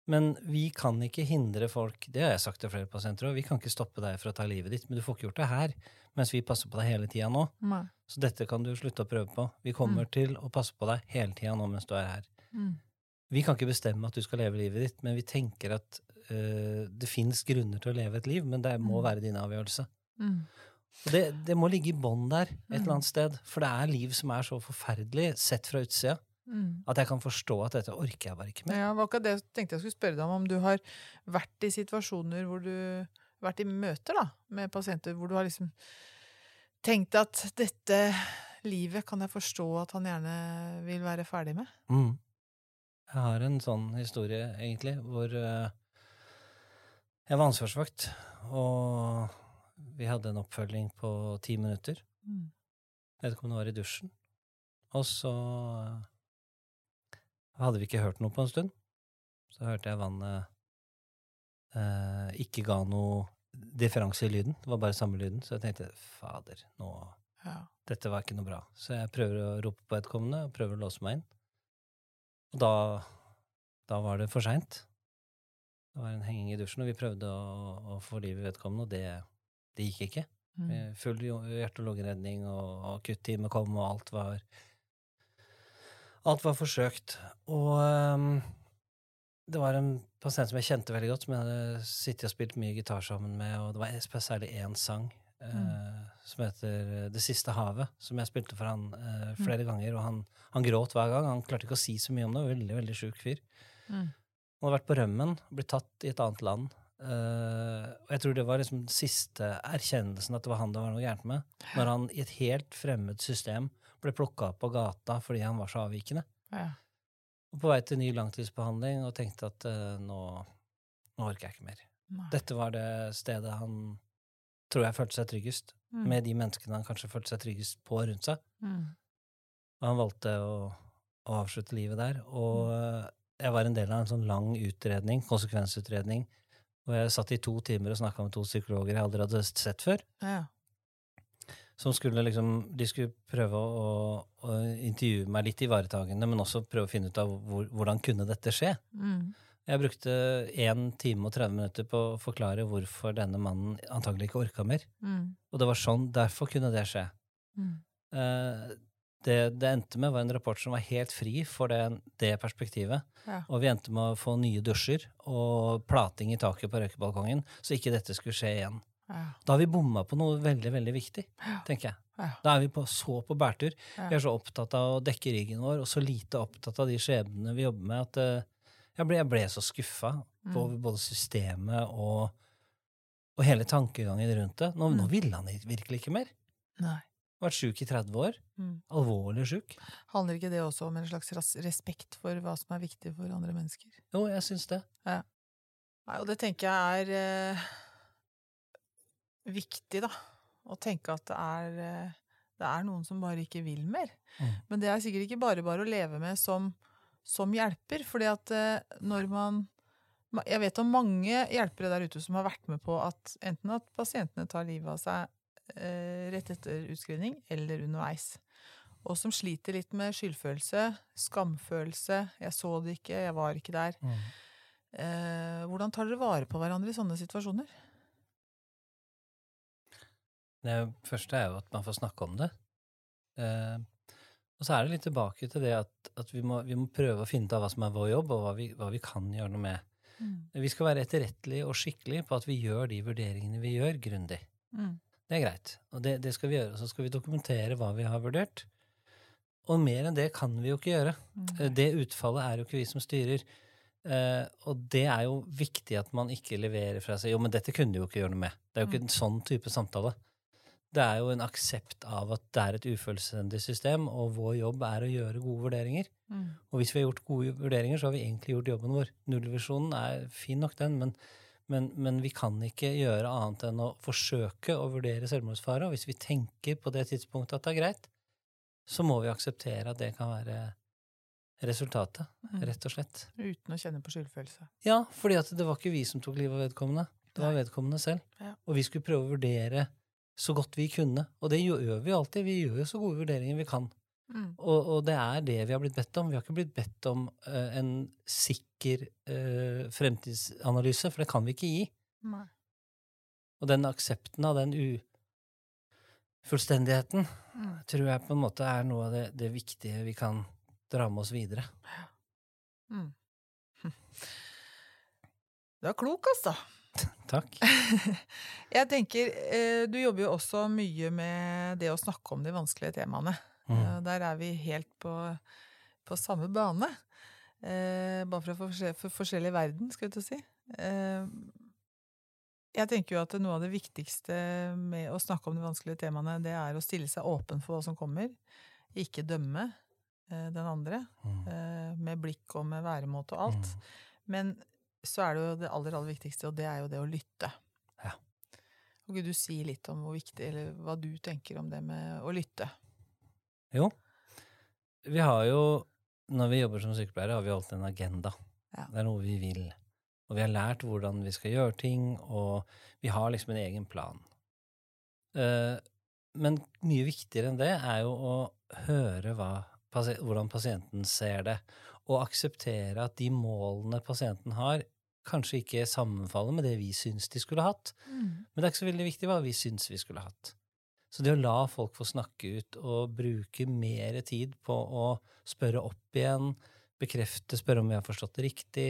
Men vi kan ikke hindre folk Det har jeg sagt til flere pasienter òg. Vi kan ikke stoppe deg fra å ta livet ditt, men du får ikke gjort det her mens vi passer på deg hele tida nå. Nei. Så dette kan du slutte å prøve på. Vi kommer til å passe på deg hele tida nå mens du er her. Mm. Vi kan ikke bestemme at du skal leve livet ditt, men vi tenker at eh, det fins grunner til å leve et liv, men det må Mm. være din avgjørelse. Mm. Det, det må ligge i bånn der et Mm. eller annet sted, for det er liv som er så forferdelig sett fra utsida Mm. at jeg kan forstå at dette orker jeg bare ikke mer. Ja, var ikke det jeg tenkte jeg skulle spørre deg om. Om du har vært i situasjoner hvor du Vært i møter da, med pasienter hvor du har liksom tenkt at dette livet kan jeg forstå at han gjerne vil være ferdig med? Mm. Jeg har en sånn historie, egentlig, hvor eh, jeg var ansvarsvakt, og vi hadde en oppfølging på ti minutter. Mm. Vedkommende var i dusjen. Og så eh, hadde vi ikke hørt noe på en stund. Så hørte jeg vannet eh, ikke ga noe differanse i lyden. Det var bare samme lyden. Så jeg tenkte fader, nå Ja. dette var ikke noe bra. Så jeg prøver å rope på vedkommende og prøver å låse meg inn. Og da, da var det for seint. Det var en henging i dusjen, og vi prøvde å, å få liv i vedkommende, og det, det gikk ikke. Mm. Eh, Full hjerte- og lungeredning, og akuttime kom, og alt var Alt var forsøkt. Og um, det var en pasient som jeg kjente veldig godt, som jeg hadde sittet og spilt mye gitar sammen med, og det var særlig én sang eh, Mm. som heter Det siste havet, som jeg spilte for han eh, Mm. flere ganger, og han, han gråt hver gang. Han klarte ikke å si så mye om det, veldig, veldig sjuk fyr. Mm. Han hadde vært på rømmen, blitt tatt i et annet land. Uh, og jeg tror det var liksom den siste erkjennelsen at det var han det var noe gærent med. Når han i et helt fremmed system ble plukka opp på gata fordi han var så avvikende. Ja. Og på vei til ny langtidsbehandling og tenkte at uh, nå, nå orker jeg ikke mer. Nei. Dette var det stedet han tror jeg følte seg tryggest, Mm. med de menneskene han kanskje følte seg tryggest på rundt seg. Mm. Og han valgte å, å avslutte livet der. Og eh, jeg var en del av en sånn lang utredning, konsekvensutredning, hvor jeg satt i to timer og snakka med to psykologer jeg aldri hadde sett før. Ja. Som skulle liksom, De skulle prøve å, å intervjue meg litt ivaretagende, men også prøve å finne ut av hvor, hvordan kunne dette skje. Mm. Jeg brukte 1 time og 30 minutter på å forklare hvorfor denne mannen antagelig ikke orka mer. Mm. Og det var sånn, derfor kunne det skje. Mm. Eh, det det endte med, var en rapport som var helt fri for det, det perspektivet. Ja. Og vi endte med å få nye dusjer og plating i taket på røykebalkongen, så ikke dette skulle skje igjen. Ja. Da har vi bomma på noe veldig, veldig viktig, tenker jeg. Ja. Da er vi på, så på bærtur. Vi er så opptatt av å dekke ryggen vår, og så lite opptatt av de skjebnene vi jobber med, at uh, jeg, ble, jeg ble så skuffa Mm. over både systemet og, og hele tankegangen rundt det. Nå, nå Mm. ville han virkelig ikke mer. Nei. Vært sjuk i 30 år. Mm. Alvorlig sjuk. Handler ikke det også om en slags respekt for hva som er viktig for andre mennesker? Jo, jeg syns det. Nei, og det tenker jeg er eh, viktig, da. Å tenke at det er, eh, det er noen som bare ikke vil mer. Mm. Men det er sikkert ikke bare bare å leve med som, som hjelper. fordi at eh, når man Jeg vet om mange hjelpere der ute som har vært med på at enten at pasientene tar livet av seg rett etter utskrivning, eller underveis. Og som sliter litt med skyldfølelse, skamfølelse. 'Jeg så det ikke, jeg var ikke der'. Eh, hvordan tar dere vare på hverandre i sånne situasjoner? Det første er jo at man får snakke om det. Eh, og så er det litt tilbake til det at, at vi, må, vi må prøve å finne ut av hva som er vår jobb, og hva vi, hva vi kan gjøre noe med. Vi skal være etterrettelige og skikkelige på at vi gjør de vurderingene vi gjør, grundig. Mm. Det er greit, og det, det skal vi gjøre. Så skal vi dokumentere hva vi har vurdert. Og mer enn det kan vi jo ikke gjøre. Mm. Eh, Det utfallet er jo ikke vi som styrer. Uh, og det er jo viktig at man ikke leverer fra seg Jo, men dette kunne du jo ikke gjøre noe med. Det er jo ikke en sånn type samtale. Det er jo en aksept av at det er et ufullstendig system, og vår jobb er å gjøre gode vurderinger. Mm. Og hvis vi har gjort gode vurderinger, så har vi egentlig gjort jobben vår. Nullvisjonen er fin nok, den, men, men, men vi kan ikke gjøre annet enn å forsøke å vurdere selvmordsfare. Og hvis vi tenker på det tidspunktet at det er greit, så må vi akseptere at det kan være resultatet, Mm. rett og slett. Uten å kjenne på skyldfølelse. Ja, fordi at det var ikke vi som tok livet av vedkommende. Det var vedkommende selv. Ja. Og vi skulle prøve å vurdere så godt vi kunne. Og det gjør vi alltid. Vi gjør jo så gode vurderinger vi kan. Mm. Og, og det er det vi har blitt bedt om. Vi har ikke blitt bedt om uh, en sikker uh, fremtidsanalyse, for det kan vi ikke gi. Nei. Og den aksepten av den ufullstendigheten Mm. tror jeg på en måte er noe av det, det viktige vi kan dra med oss videre. Mm. Du er klok, altså. Takk. Jeg tenker, eh, Du jobber jo også mye med det å snakke om de vanskelige temaene. Mm. Eh, Der er vi helt på, på samme bane. Eh, bare fra forskjell, for forskjellig verden, skal jeg til å si. Eh, jeg tenker jo at noe av det viktigste med å snakke om de vanskelige temaene, det er å stille seg åpen for hva som kommer. Ikke dømme eh, den andre, Mm. eh, med blikk og med væremåte og alt. Mm. Men så er det jo det aller, aller viktigste, og det er jo det å lytte. Ja. Kan ikke du si litt om hvor viktig, eller hva du tenker om det med å lytte? Jo. Vi har jo, når vi jobber som sykepleiere, har vi alltid en agenda. Ja. Det er noe vi vil. Og vi har lært hvordan vi skal gjøre ting, og vi har liksom en egen plan. Eh, men mye viktigere enn det er jo å høre hva, hvordan pasienten ser det, og akseptere at de målene pasienten har, kanskje ikke sammenfaller med det vi syns de skulle hatt. Men det er ikke så veldig viktig hva vi syns vi skulle hatt. Så det å la folk få snakke ut og bruke mer tid på å spørre opp igjen, bekrefte, spørre om vi har forstått det riktig,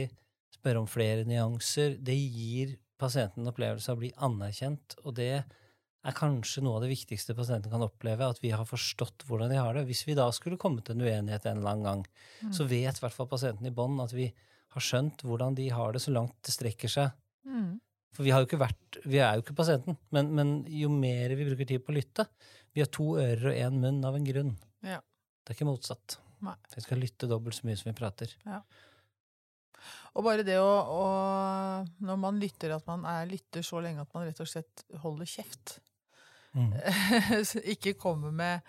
spørre om flere nyanser, det gir pasienten en opplevelse av å bli anerkjent, og det er kanskje noe av det viktigste pasienten kan oppleve, at vi har forstått hvordan de har det. Hvis vi da skulle komme til en uenighet en eller annen gang, så vet i hvert fall pasienten i bånn at vi har skjønt hvordan de har det, så langt det strekker seg. Mm. For vi, har jo ikke vært, vi er jo ikke pasienten, men, men jo mer vi bruker tid på å lytte Vi har to ører og én munn av en grunn. Ja. Det er ikke motsatt. Nei. Vi skal lytte dobbelt så mye som vi prater. Og bare det å, å Når man lytter, at man er lytter så lenge at man rett og slett holder kjeft. Mm. Ikke kommer med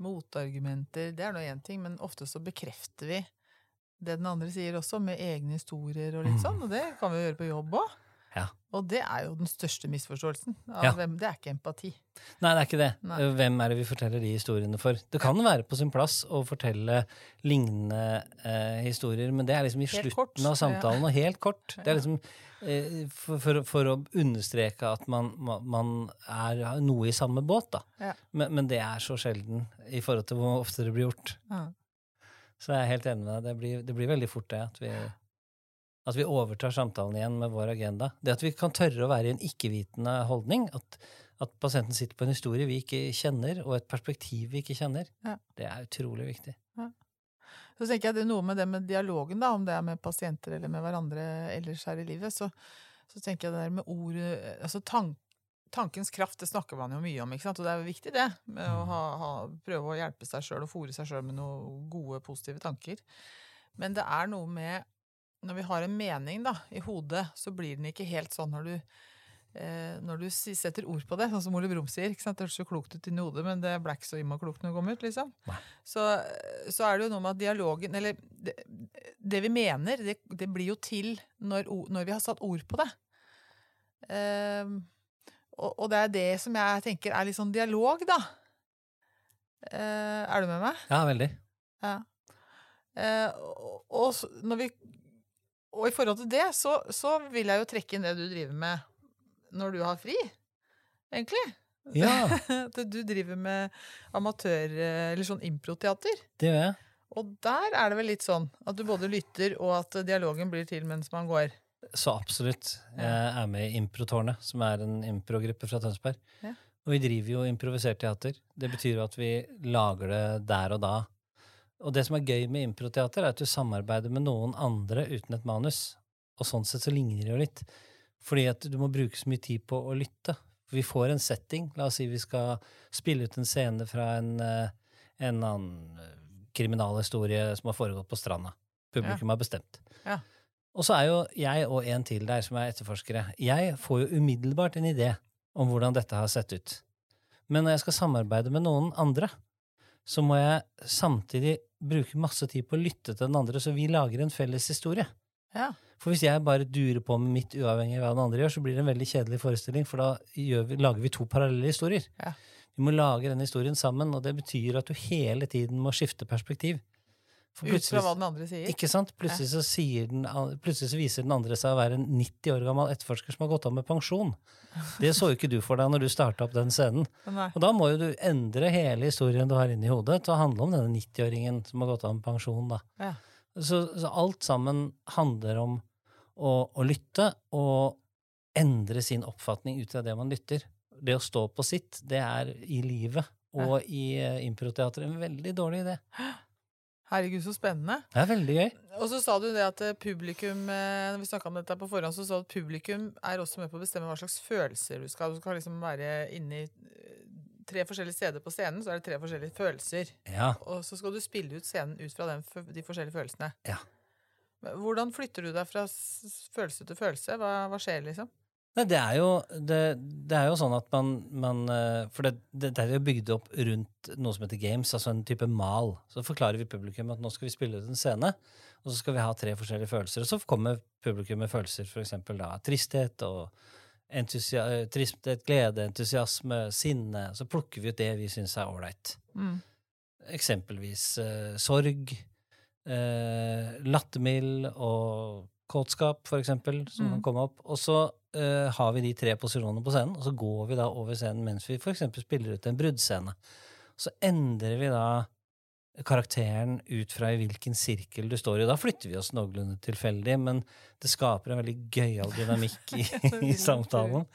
motargumenter. Det er nå én ting, men ofte så bekrefter vi det den andre sier også, med egne historier og litt Mm. sånn. Og det kan vi gjøre på jobb òg. Ja. Og det er jo den største misforståelsen. Av Ja. hvem, det er ikke empati. Nei, det er ikke det. Nei. Hvem er det vi forteller de historiene for? Det kan være på sin plass å fortelle lignende eh, historier, men det er liksom i Helt slutten kort, av samtalen, og helt kort. Det er liksom eh, for, for, for å understreke at man, man, man er noe i samme båt, da. Ja. Men, men det er så sjelden i forhold til hvor ofte det blir gjort. Ja. Så jeg er helt enig med deg. Det blir, det blir veldig fort det at vi, at vi overtar samtalen igjen med vår agenda. Det at vi kan tørre å være i en ikke-vitende holdning, at, at pasienten sitter på en historie vi ikke kjenner, og et perspektiv vi ikke kjenner, Ja. det er utrolig viktig. Så tenker jeg det er noe med det med dialogen, da, om det er med pasienter eller med hverandre ellers her i livet, så, så tenker jeg det der med ordet Altså tank, tankens kraft, det snakker man jo mye om, ikke sant? Og det er jo viktig, det. Med å ha, ha, prøve å hjelpe seg sjøl og fòre seg sjøl med noen gode, positive tanker. Men det er noe med Når vi har en mening da, i hodet, så blir den ikke helt sånn når du eh, når du setter ord på det, sånn som Ole Brumm sier. ikke sant? Det hørtes så klokt ut inni hodet, men det ble ikke så immaklokt klokt når det kom ut. liksom. Så, så er det jo noe med at dialogen Eller det, det vi mener, det, det blir jo til når, når vi har satt ord på det. Eh, og, og det er det som jeg tenker er litt sånn dialog, da. Eh, er du med meg? Ja, veldig. Ja. Eh, og, og, når vi, og i forhold til det, så, så vil jeg jo trekke inn det du driver med når du har fri, egentlig. Ja, du driver med amatør- eller sånn improteater. det gjør jeg. Og der er det vel litt sånn at du både lytter, og at dialogen blir til mens man går. Så absolutt. Jeg er med i Improtårnet, som er en improgruppe fra Tønsberg. Ja. Og vi driver jo improvisert teater. Det betyr jo at vi lager det der og da. Og det som er gøy med improteater, er at du samarbeider med noen andre uten et manus. Og sånn sett så ligner det jo litt. Fordi at du må bruke så mye tid på å lytte. Vi får en setting. La oss si vi skal spille ut en scene fra en, eh, en annen eh, kriminalhistorie som har foregått på stranda. Publikum har bestemt. Ja. Og så er jo jeg og en til der som er etterforskere. Jeg får jo umiddelbart en idé om hvordan dette har sett ut. Men når jeg skal samarbeide med noen andre, så må jeg samtidig bruke masse tid på å lytte til den andre, så vi lager en felles historie. Ja. For hvis jeg bare durer på med mitt uavhengig av hva den andre gjør, så blir det en veldig kjedelig forestilling, for da gjør vi, lager vi to parallelle historier. Ja. Vi må lage den historien sammen, og det betyr at du hele tiden må skifte perspektiv. Ut fra hva den andre sier. ikke sant? Plutselig så, den, plutselig så viser den andre seg å være en 90 år gammel etterforsker som har gått av med pensjon. Det så jo ikke du for deg når du starta opp den scenen. Og da må jo du endre hele historien du har inni hodet, til å handle om denne 90-åringen som har gått av med pensjon. da. Ja. Så, så alt sammen handler om å, å lytte og endre sin oppfatning ut av det man lytter. Det å stå på sitt, det er i livet og i uh, improteater en veldig dårlig idé. Herregud, så spennende. Det er veldig gøy. Og så sa du det at eh, publikum eh, når vi om dette på forhånd, så sa du at publikum er også med på å bestemme hva slags følelser du skal Du skal liksom være inni tre forskjellige steder på scenen, så er det tre forskjellige følelser. Ja. Og så skal du spille ut scenen ut fra den, de forskjellige følelsene. Ja. Hvordan flytter du deg fra følelse til følelse? Hva, hva skjer, liksom? Nei, det er jo, det, det er jo sånn at man, man eh, For det, det, er jo bygd opp rundt noe som heter games, altså en type mal. Så forklarer vi publikum at nå skal vi spille ut en scene, og så skal vi ha tre forskjellige følelser. Og så kommer publikum med følelser, for eksempel da tristhet og tristhet, glede, entusiasme, sinne. Så plukker vi ut det vi syns er ålreit. Mm. Eksempelvis eh, sorg, eh, lattermild og kåtskap, for eksempel, som mm. kan komme opp. Og så uh, har vi de tre posisjonene på scenen, og så går vi da over scenen mens vi f.eks. spiller ut en bruddscene. Så endrer vi da karakteren ut fra i hvilken sirkel du står i. Da flytter vi oss noenlunde tilfeldig, men det skaper en veldig gøyal dynamikk i, i samtalen.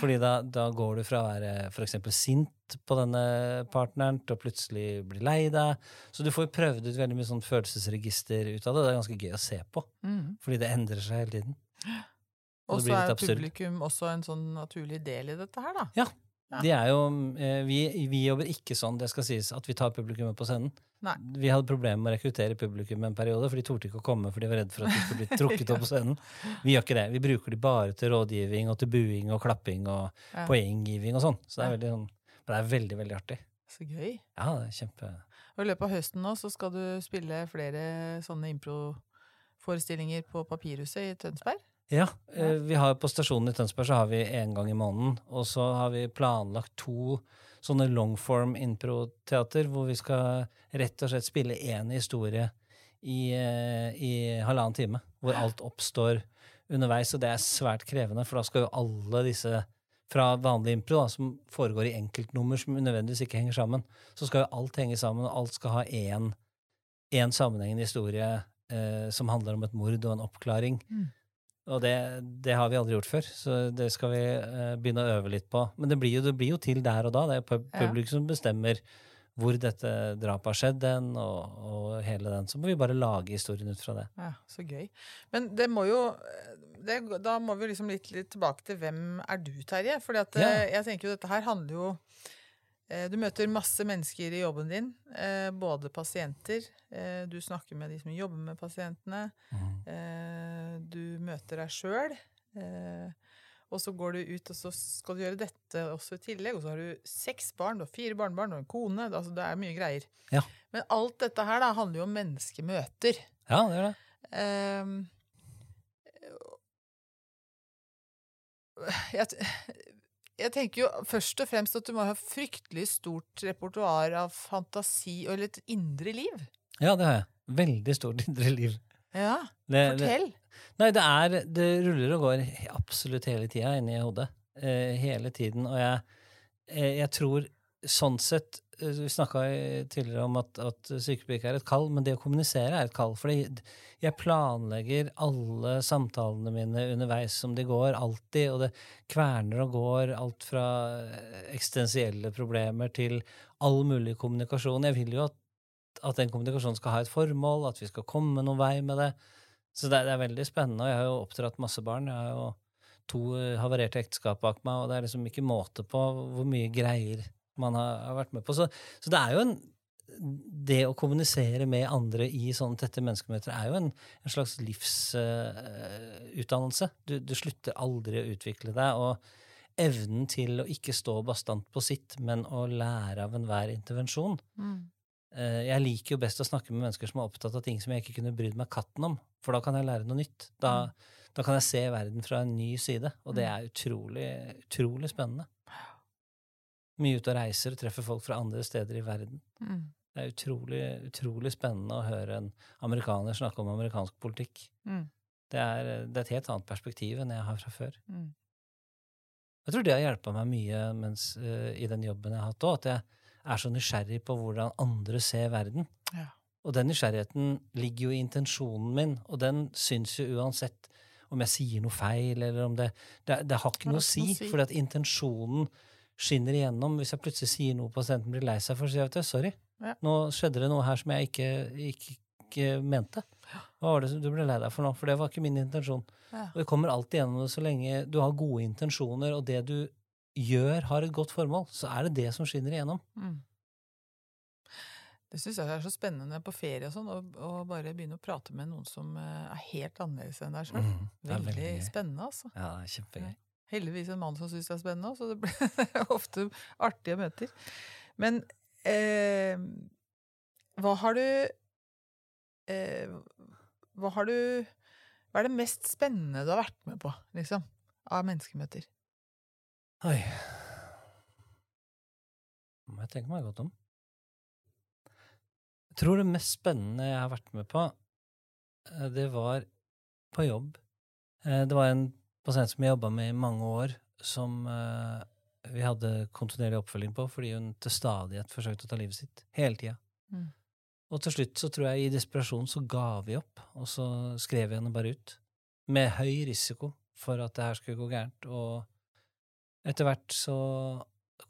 Fordi da, da, går du fra å være f.eks. sint på denne partneren til å plutselig bli lei deg. Så du får prøvd ut veldig mye sånn følelsesregister ut av det. Det er ganske gøy å se på, mm. fordi det endrer seg hele tiden. Og så er publikum også en sånn naturlig del i dette her, da. Ja. De er jo, eh, vi, vi, jobber ikke sånn, det skal sies, at vi tar publikummet på scenen. Nei. Vi hadde problemer med å rekruttere publikum en periode, for de torde ikke å komme for de var redd for at de skulle bli trukket opp på scenen. Vi gjør ikke det. Vi bruker de bare til rådgivning og til buing og klapping og ja. poenggiving og sånn. Så det er veldig, sånn, det er veldig, veldig artig. Så gøy. Ja, det er kjempe... Og I løpet av høsten nå så skal du spille flere sånne improforestillinger på Papirhuset i Tønsberg? Ja, eh, vi har på stasjonen i Tønsberg så har vi én gang i måneden. Og så har vi planlagt to sånne longform impro-teater hvor vi skal rett og slett spille én historie i, eh, i halvannen time. Hvor alt oppstår underveis, og det er svært krevende, for da skal jo alle disse fra vanlig impro, da, som foregår i enkeltnummer som nødvendigvis ikke henger sammen, så skal jo alt henge sammen, og alt skal ha én, én sammenhengende historie eh, som handler om et mord og en oppklaring. Mm. Og det, det, har vi aldri gjort før, så det skal vi uh, begynne å øve litt på. Men det blir, jo, det blir, jo, til der og da. Det er publikum ja. som bestemmer hvor dette drapet har skjedd, den, og, og, hele den. Så må vi bare lage historien ut fra det. Ja, Så gøy. Men det må jo det, Da må vi liksom litt, litt, tilbake til hvem er du, Terje? For ja. Eh, jeg tenker jo dette her handler jo Eh, du møter masse mennesker i jobben din, eh, både pasienter eh, Du snakker med de som jobber med pasientene. Mm. Du møter deg sjøl. Og så går du ut og så skal du gjøre dette også i tillegg. Og så har du seks barn, du har fire barnebarn og en kone. Altså, det er mye greier. Ja. Men alt dette her da, handler jo om menneskemøter. Ja, det gjør det. Um, jeg, jeg tenker jo først og fremst at du må ha fryktelig stort repertoar av fantasi og litt indre liv. Ja, det har jeg. Veldig stort indre liv. Ja, det, fortell. Det, nei, det er Det ruller og går absolutt hele tida inni hodet. Eh, hele tiden. Og jeg, eh, jeg tror sånn sett Eh, vi snakka tidligere om at, at sykepleier er et kall, men det å kommunisere er et kall. Fordi jeg planlegger alle samtalene mine underveis som de går, alltid. Og det kverner og går alt fra eksistensielle problemer til all mulig kommunikasjon. Jeg vil jo at, at den kommunikasjonen skal ha et formål, at vi skal komme noen vei med det. Så det, det er veldig spennende. Og jeg har jo oppdratt masse barn. Jeg har jo to havarerte ekteskap bak meg, og det er liksom ikke måte på hvor mye greier man har, har vært med på. Så, så, det er jo en Det å kommunisere med andre i sånne tette menneskemøter er jo en, en slags livsutdannelse. Uh, du, du, slutter aldri å utvikle deg. og evnen til å ikke stå bastant på sitt, men å lære av enhver intervensjon. Mm. Uh, jeg liker jo best å snakke med mennesker som er opptatt av ting som jeg ikke kunne brydd meg katten om, for da kan jeg lære noe nytt. Da, mm. da kan jeg se verden fra en ny side, og det mm. er utrolig, utrolig spennende mye ute og reiser og treffer folk fra andre steder i verden. Mm. Det er utrolig, utrolig spennende å høre en amerikaner snakke om amerikansk politikk. Mm. Det, er, det, er, et helt annet perspektiv enn jeg har fra før. Mm. Jeg tror det har hjulpet meg mye mens, uh, i den jobben jeg har hatt òg, at jeg er så nysgjerrig på hvordan andre ser verden. Ja. Og den nysgjerrigheten ligger jo i intensjonen min, og den syns jo uansett om jeg sier noe feil, eller om det Det, det har ikke noe å si, si. fordi at intensjonen skinner igjennom. Hvis jeg plutselig sier noe pasienten blir lei seg for, så sier jeg sorry. Ja. Nå skjedde det noe her som jeg ikke, ikke, ikke mente. Hva var det som du ble lei deg for nå? For det var ikke min intensjon. Ja. Og vi kommer alltid gjennom det så lenge du har gode intensjoner, og det du gjør, har et godt formål, så er det det som skinner igjennom. Mm. Det syns jeg er så spennende på ferie og sånn, og bare begynne å prate med noen som eh, er helt annerledes enn deg sjøl. Mm, Veldig veldig spennende, altså. Ja, det er kjempegøy. Heldigvis en mann som syns det er spennende, så det blir ofte artige møter. Men eh, hva har du eh, Hva har du Hva er det mest spennende du har vært med på, liksom? Av menneskemøter? Oi. Må jeg tenke meg godt om. Jeg tror det mest spennende jeg har vært med på, eh, det var på jobb. Eh, Det var en pasient som jeg jobba med i mange år, som eh, vi hadde kontinuerlig oppfølging på fordi hun til stadighet forsøkte å ta livet sitt. Hele tida. Mm. Og til slutt så tror jeg i desperasjon så ga vi opp, og så skrev vi henne bare ut. Med høy risiko for at det her skulle gå gærent. Og etter hvert så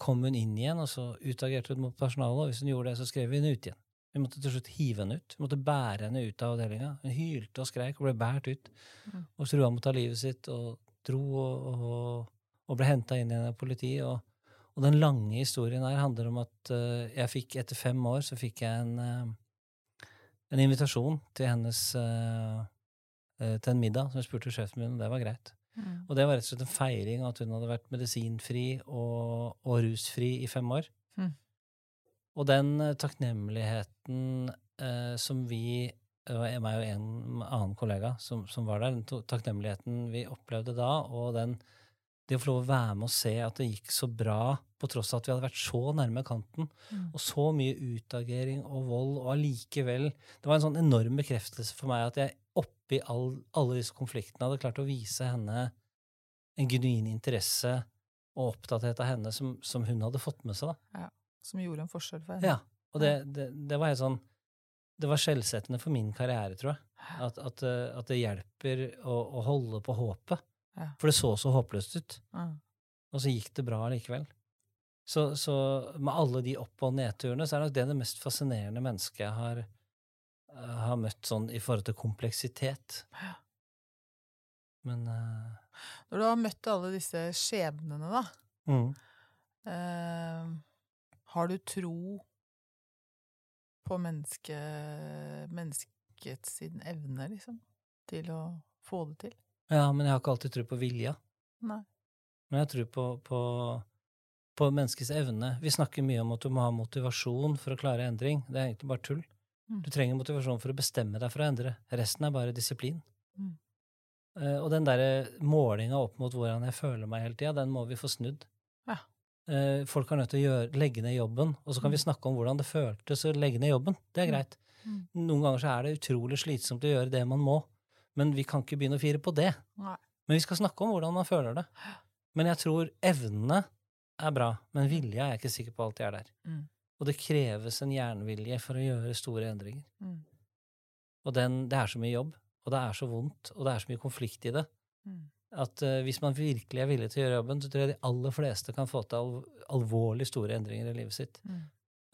kom hun inn igjen, og så utagerte hun mot personalet, og hvis hun gjorde det, så skrev vi henne ut igjen. Vi måtte til slutt hive henne ut. Vi måtte bære henne ut av avdelinga. Hun hylte og skreik og ble båret ut. Mm. Og trua med å ta livet sitt, og dro og, og, og ble henta inn igjen av politiet. Og, og den lange historien her handler om at uh, jeg fikk, etter fem år, så fikk jeg en, uh, en invitasjon til hennes uh, til en middag, som jeg spurte sjefen min, og det var greit. Mm. Og det var rett og slett en feiring av at hun hadde vært medisinfri og, og rusfri i fem år. Mm. Og den eh, takknemligheten eh, som vi det var meg og en annen kollega som, som var der, den takknemligheten vi opplevde da, og den, det å få lov å være med og se at det gikk så bra, på tross av at vi hadde vært så nærme kanten, Mm. og så mye utagering og vold, og allikevel Det var en sånn enorm bekreftelse for meg at jeg oppi all, alle disse konfliktene hadde klart å vise henne en genuin interesse og opptatthet av henne som, som hun hadde fått med seg. da. Som gjorde en forskjell for henne. Ja, og det, det, det var helt sånn Det var skjellsettende for min karriere, tror jeg. At, at, eh, at det hjelper å, å holde på håpet. Ja. For det så så håpløst ut. Ja. Og så gikk det bra likevel. Så, så med alle de opp- og nedturene, så er nok det det mest fascinerende mennesket jeg har, har møtt sånn i forhold til kompleksitet. Men uh, Når du har møtt alle disse skjebnene, da, mm. uh, har du tro på menneske, menneskets evne, liksom, til å få det til? Ja, men jeg har ikke alltid tro på vilja. Nei. Men jeg tror på, på, på menneskets evne. Vi snakker mye om at du må ha motivasjon for å klare endring. Det er egentlig bare tull. Mm. Du trenger motivasjon for å bestemme deg for å endre. Resten er bare disiplin. Mm. Uh, og den derre målinga opp mot hvordan jeg føler meg hele tida, den må vi få snudd. Ja. Uh, folk er nødt til å gjøre, legge ned jobben, og så kan vi snakke om hvordan det føltes å legge ned jobben. Det er Mm. greit. Mm. Noen ganger så er det utrolig slitsomt å gjøre det man må, men vi kan ikke begynne å fire på det. Nei. Men vi skal snakke om hvordan man føler det. Men jeg tror evnene er bra, men vilja er jeg ikke sikker på alltid er der. Mm. Og det kreves en jernvilje for å gjøre store endringer. Mm. Og den, det er så mye jobb, og det er så vondt, og det er så mye konflikt i det, Mm. at uh, hvis man virkelig er villig til å gjøre jobben, så tror jeg de aller fleste kan få til alv alvorlig store endringer i livet sitt. Mm.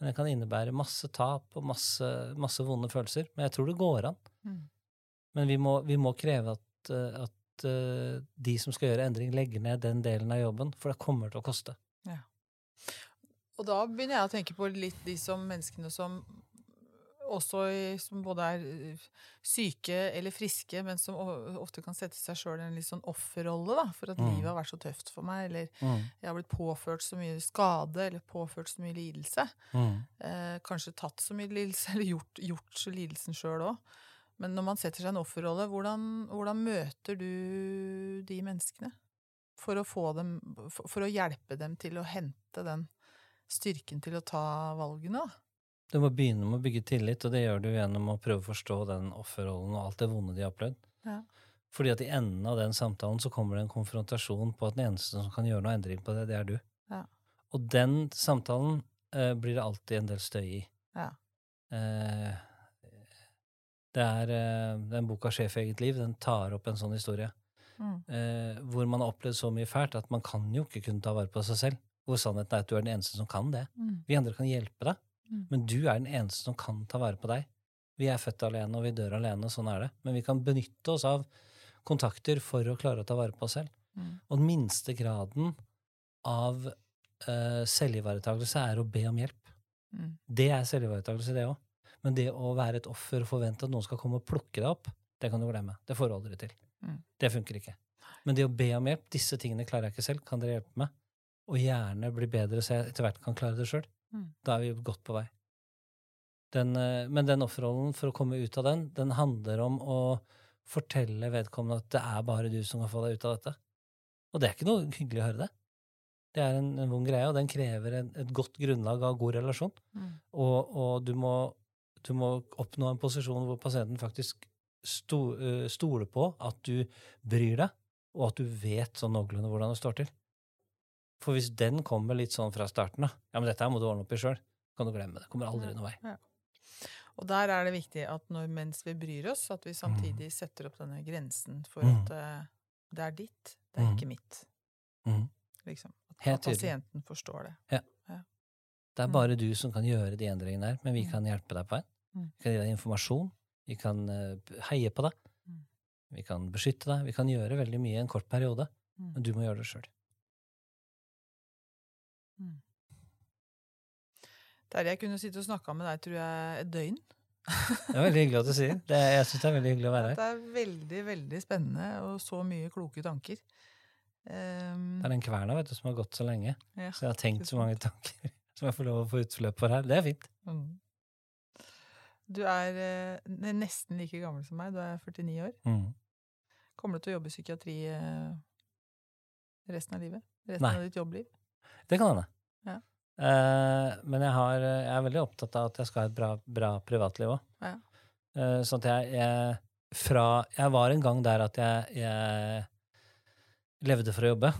Men det kan innebære masse tap og masse, masse vonde følelser. Men jeg tror det går an. Mm. Men vi må, vi må kreve at, eh, at eh, de som skal gjøre endring, legger ned den delen av jobben, for det kommer til å koste. Og da begynner jeg å tenke på litt de som menneskene som også som både er eh, syke eller friske, men som ofte kan sette seg sjøl i en litt sånn offerrolle, da, for at Mm. livet har vært så tøft for meg, eller jeg har blitt påført så mye skade, eller påført så mye lidelse. Mm. Eh, kanskje tatt så mye lidelse, eller gjort, gjort så lidelsen sjøl òg. Men når man setter seg i en offerrolle, hvordan, hvordan møter du de menneskene? For å, få dem, for, for å hjelpe dem til å hente den styrken til å ta valgene, da. Du må begynne med å bygge tillit, og det gjør du gjennom å prøve å forstå den offerrollen og alt det vonde de har opplevd. Ja. Fordi at i enden av den samtalen så kommer det en konfrontasjon på at den eneste som kan gjøre noe endring på det, det er du. Ja. Og den samtalen eh, blir det alltid en del støy i. Ja. Eh, det er eh, den boka 'Sjef i eget liv', den tar opp en sånn historie. Mm. eh, hvor man har opplevd så mye fælt at man kan jo ikke kunne ta vare på seg selv. Hvor sannheten er at du er den eneste som kan det. Mm. Vi andre kan hjelpe deg, Mm. men du er den eneste som kan ta vare på deg. Vi er født alene, og vi dør alene, og sånn er det. Men vi kan benytte oss av kontakter for å klare å ta vare på oss selv. Mm. Og den minste graden av uh, selvivaretakelse er å be om hjelp. Mm. Det er selvivaretakelse, det òg. Men det å være et offer og forvente at noen skal komme og plukke deg opp, det kan du glemme. Det får du aldri til. Mm. Det funker ikke. Men det å be om hjelp, disse tingene klarer jeg ikke selv, kan dere hjelpe meg? Og gjerne bli bedre så jeg etter hvert kan klare det sjøl. Mm. Da er vi godt på vei. Den, eh, men den offerrollen, for å komme ut av den, den handler om å fortelle vedkommende at det er bare du som kan få deg ut av dette. Og det er ikke noe hyggelig å høre det. Det er en, en vond greie, og den krever en, et godt grunnlag av god relasjon. Mm. Og, og du, må, du må oppnå en posisjon hvor pasienten faktisk sto, eh, stoler på at du bryr deg, og at du vet sånn noenlunde hvordan det står til. For hvis den kommer litt sånn fra starten av, ja, men dette her må du ordne opp i sjøl, kan du glemme det. Kommer aldri noen vei. Og der er det viktig at når, mens vi bryr oss, at vi samtidig setter opp denne grensen for Mm. at uh, det er ditt, det er Mm. ikke mitt. Mm. Liksom. At, at pasienten forstår det. Det er Mm. bare du som kan gjøre de endringene her, men vi Mm. kan hjelpe deg på veien. Mm. Vi kan gi deg informasjon, vi kan eh, heie på deg, Mm. vi kan beskytte deg, vi kan gjøre veldig mye i en kort periode, Mm. men du må gjøre det sjøl. Terje, jeg kunne sitte og snakka med deg, tror jeg, et døgn. Det er veldig hyggelig at du sier. Det, jeg synes det er veldig hyggelig å være her. Det er veldig, veldig spennende, og så mye kloke tanker. Um, Det er den kverna vet du, som har gått så lenge, ja. så jeg har tenkt så mange tanker som jeg får lov å få utløp for her. Det er fint. Mm. Du er eh, nesten like gammel som meg. Du er 49 år. Mm. Kommer du til å jobbe i psykiatri eh, resten av livet? Resten Nei. av ditt jobbliv? Det kan hende. Ja. Eh, men jeg, har, jeg er veldig opptatt av at jeg skal ha et bra, bra privatliv òg. Ja. sånn at jeg, jeg fra Jeg var en gang der at jeg, jeg levde for å jobbe.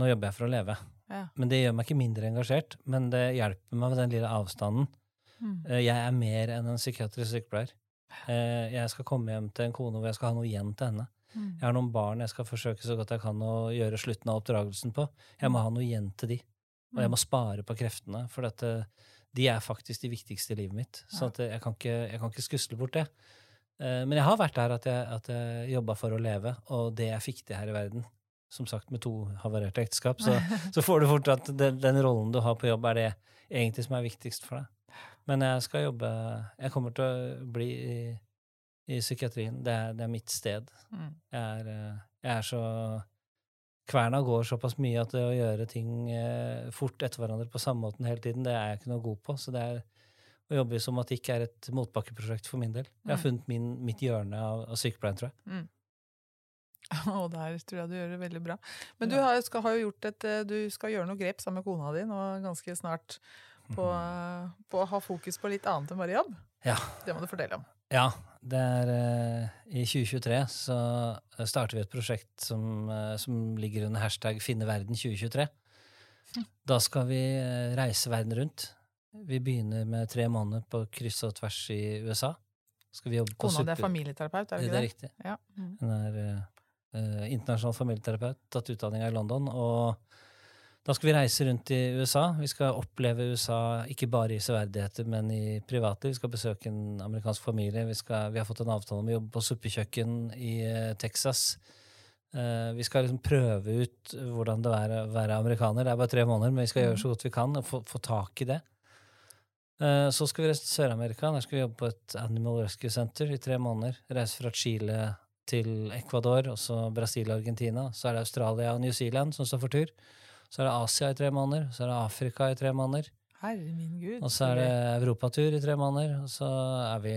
Nå jobber jeg for å leve. Ja. Men det gjør meg ikke mindre engasjert. Men det hjelper meg med den lille avstanden. Mm. Jeg er mer enn en psykiatrisk sykepleier. Jeg skal komme hjem til en kone hvor jeg skal ha noe igjen til henne. Mm. Jeg har noen barn jeg skal forsøke så godt jeg kan å gjøre slutten av oppdragelsen på. Jeg må ha noe igjen til de, og jeg må spare på kreftene. For at eh, de er faktisk de viktigste i livet mitt. Så eh, jeg, kan ikke, jeg kan ikke skusle bort det. Eh, Men jeg har vært der at jeg, at jeg jobba for å leve, og det jeg fikk til her i verden Som sagt, med to havarerte ekteskap, så, så får du fort at den, den rollen du har på jobb, er det egentlig som er viktigst for deg. Men jeg skal jobbe Jeg kommer til å bli i, i psykiatrien. Det er, det er mitt sted. Mm. Jeg er, jeg er så Kverna går såpass mye at det å gjøre ting eh, fort etter hverandre på samme måten hele tiden, det er jeg ikke noe god på. Så det er å jobbe i somatikk er et motbakkeprosjekt for min del. Jeg har Mm. funnet min, mitt hjørne av, av sykepleien, tror jeg. Mm. Og der tror jeg du gjør det veldig bra. Men du har, skal, har et eh, Du skal gjøre noe grep sammen med kona di nå ganske snart på, på å ha fokus på litt annet enn bare jobb. Ja. Det må du fortelle om. Ja, det er eh, I 2023 så starter vi et prosjekt som, eh, som ligger under hashtag 'Finne verden 2023'. Da skal vi eh, reise verden rundt. Vi begynner med tre måneder på kryss og tvers i USA. Skal vi jobbe på Kona di er familieterapeut, er det Det ikke er riktig. Ja. Mm. Hun er eh, eh, internasjonal familieterapeut, tatt utdanninga i London. Og da skal vi reise rundt i USA. Vi skal oppleve USA ikke bare i severdigheter, men i private. Vi skal besøke en amerikansk familie. Vi, skal, vi har fått en avtale om å jobbe på suppekjøkken i eh, Texas. Eh, vi skal liksom prøve ut hvordan det er å være amerikaner. Det er bare tre måneder, men vi skal gjøre så godt vi kan og få, få tak i det. Eh, så skal vi reise til Sør-Amerika. Der skal vi jobbe på et Animal Rescue Center i tre måneder. Reise fra Chile til Ecuador, og så Brasil og Argentina. Så er det Australia og New Zealand som står for tur. Så er det Asia i tre måneder. Så er det Afrika i tre måneder. Herre min gud. Og så er det europatur i tre måneder. Og så er vi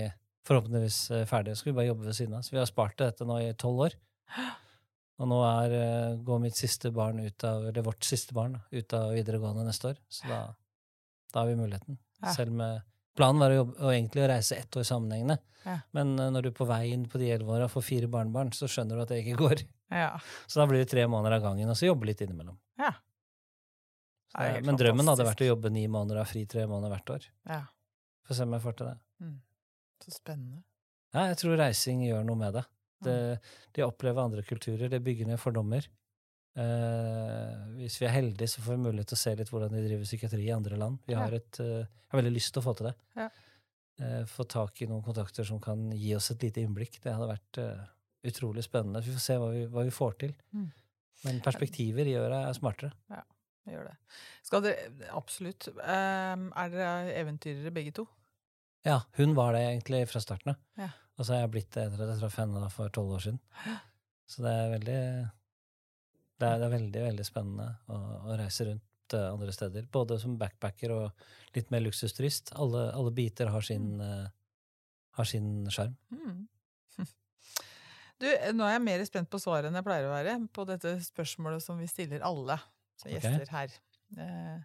forhåpentligvis eh, ferdige. Så skal vi bare jobbe ved siden av. Så vi har spart til dette nå i tolv år. Og nå er, eh, går mitt siste barn ut av, eller vårt siste barn ut av videregående neste år. Så da, da har vi muligheten. Selv med Planen var å, jobbe, å egentlig reise ett år sammenhengende. Ja. Men eh, når du på vei inn på de elleve åra får fire barnebarn, så skjønner du at det ikke går. Ja. Så da blir det tre måneder av gangen, og så jobbe litt innimellom. Ja. Er men drømmen hadde vært å jobbe ni måneder av fri tre måneder hvert år. ja. Få se om jeg får til det. Mm. Så spennende. Ja, jeg tror reising gjør noe med det. Det, det å oppleve andre kulturer, det bygger ned fordommer. Uh, hvis vi er heldige, så får vi mulighet til å se litt hvordan de driver psykiatri i andre land. Vi har, et, uh, har veldig lyst til å få til det. Ja. Uh, få tak i noen kontakter som kan gi oss et lite innblikk. Det hadde vært eh, utrolig spennende. Vi får se hva vi, hva vi får til. Mm. Men perspektiver gjør er smartere. Jeg Gjør det. Skal dere Absolutt. Ehm, er dere eventyrere begge to? Ja, hun var det egentlig fra starten av. Ja. Og så har jeg blitt det etter at jeg traff henne for tolv år siden. Så det er veldig Det er, det er veldig, veldig spennende å, å reise rundt eh, andre steder. Både som backpacker og litt mer luksusturist. Alle, alle biter har sin eh, har sin sjarm. Mm. Du, nå er jeg mer spent på svaret enn jeg pleier å være på dette spørsmålet som vi stiller alle som okay. gjester her. Eh,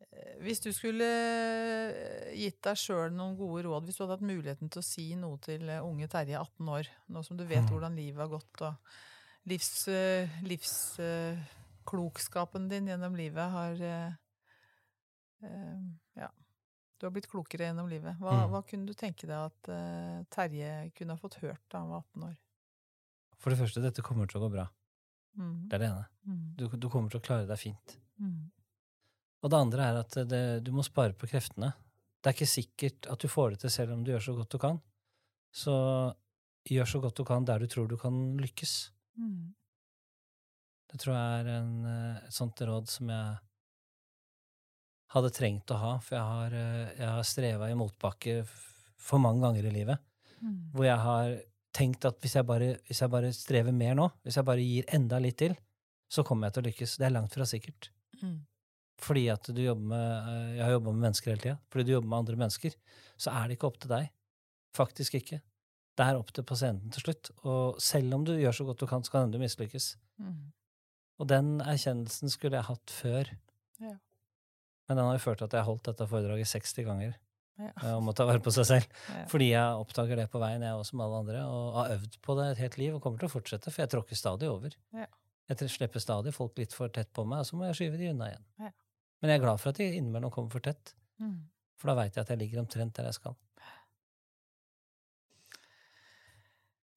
eh, hvis du skulle eh, gitt deg sjøl noen gode råd, hvis du hadde hatt muligheten til å si noe til eh, unge Terje, 18 år, nå som du vet Mm. hvordan livet har gått, og livs, livsklokskapen din gjennom livet har Ja. Du har blitt klokere gjennom livet. Hva, Mm. hva kunne du tenke deg at Terje kunne ha fått hørt da han var 18 år? For det første, dette kommer til å gå bra. Mm. Det er det ene. Mm. Du, du kommer til å klare deg fint. Mm. Og det andre er at det, du må spare på kreftene. Det er ikke sikkert at du får det til selv om du gjør så godt du kan. Så gjør så godt du kan der du tror du kan lykkes. Mm. Det tror jeg er en, eh, et sånt råd som jeg hadde trengt å ha, for jeg har, eh, jeg har streva i motbakke for mange ganger i livet. Mm. Hvor jeg har tenkt at hvis jeg, bare, hvis jeg bare strever mer nå, hvis jeg bare gir enda litt til, så kommer jeg til å lykkes. Det er langt fra sikkert. Mm. Fordi at du jobber med, eh, jeg har jobba med mennesker hele tida. Fordi du jobber med andre mennesker, så er det ikke opp til deg. Faktisk ikke. Det er opp til pasienten til slutt. Og selv om du gjør så godt du kan, så kan du mislykkes. Mm. Og den erkjennelsen skulle jeg hatt før. Ja. Men den har jo ført til at jeg har holdt dette foredraget 60 ganger Ja. om å ta vare på seg selv. Ja. Fordi jeg oppdager det på veien, jeg også som alle andre, og har øvd på det et helt liv og kommer til å fortsette, for jeg tråkker stadig over. Ja. Jeg slipper stadig folk litt for tett på meg, og så må jeg skyve de unna igjen. Men jeg er glad for at de innimellom kommer for tett, Mm. for da veit jeg at jeg ligger omtrent der jeg skal.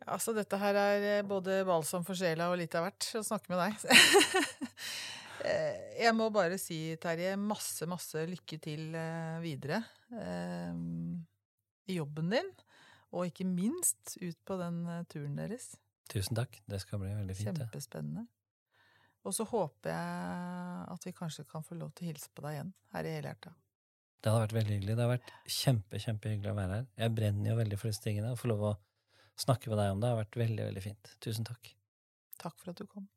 Altså, dette her er eh, både balsam for sjela og litt av hvert å snakke med deg. Eh, Jeg må bare si, Terje, masse, masse lykke til eh, videre eh, i jobben din. Og ikke minst ut på den turen deres. Tusen takk, det skal bli veldig fint. Kjempespennende. Og så håper jeg at vi kanskje kan få lov til å hilse på deg igjen her i Helhjerta. Det hadde vært veldig hyggelig. Det har vært kjempe, kjempehyggelig å være her. Jeg brenner jo veldig for disse tingene. Å få lov å snakke med deg om det har vært veldig, veldig fint. Tusen takk. Takk for at du kom.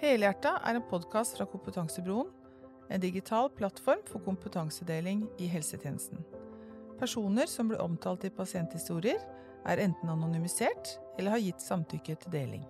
Helhjerta er en podkast fra Kompetansebroen, en digital plattform for kompetansedeling i helsetjenesten. Personer som blir omtalt i pasienthistorier, er enten anonymisert eller har gitt samtykke til deling.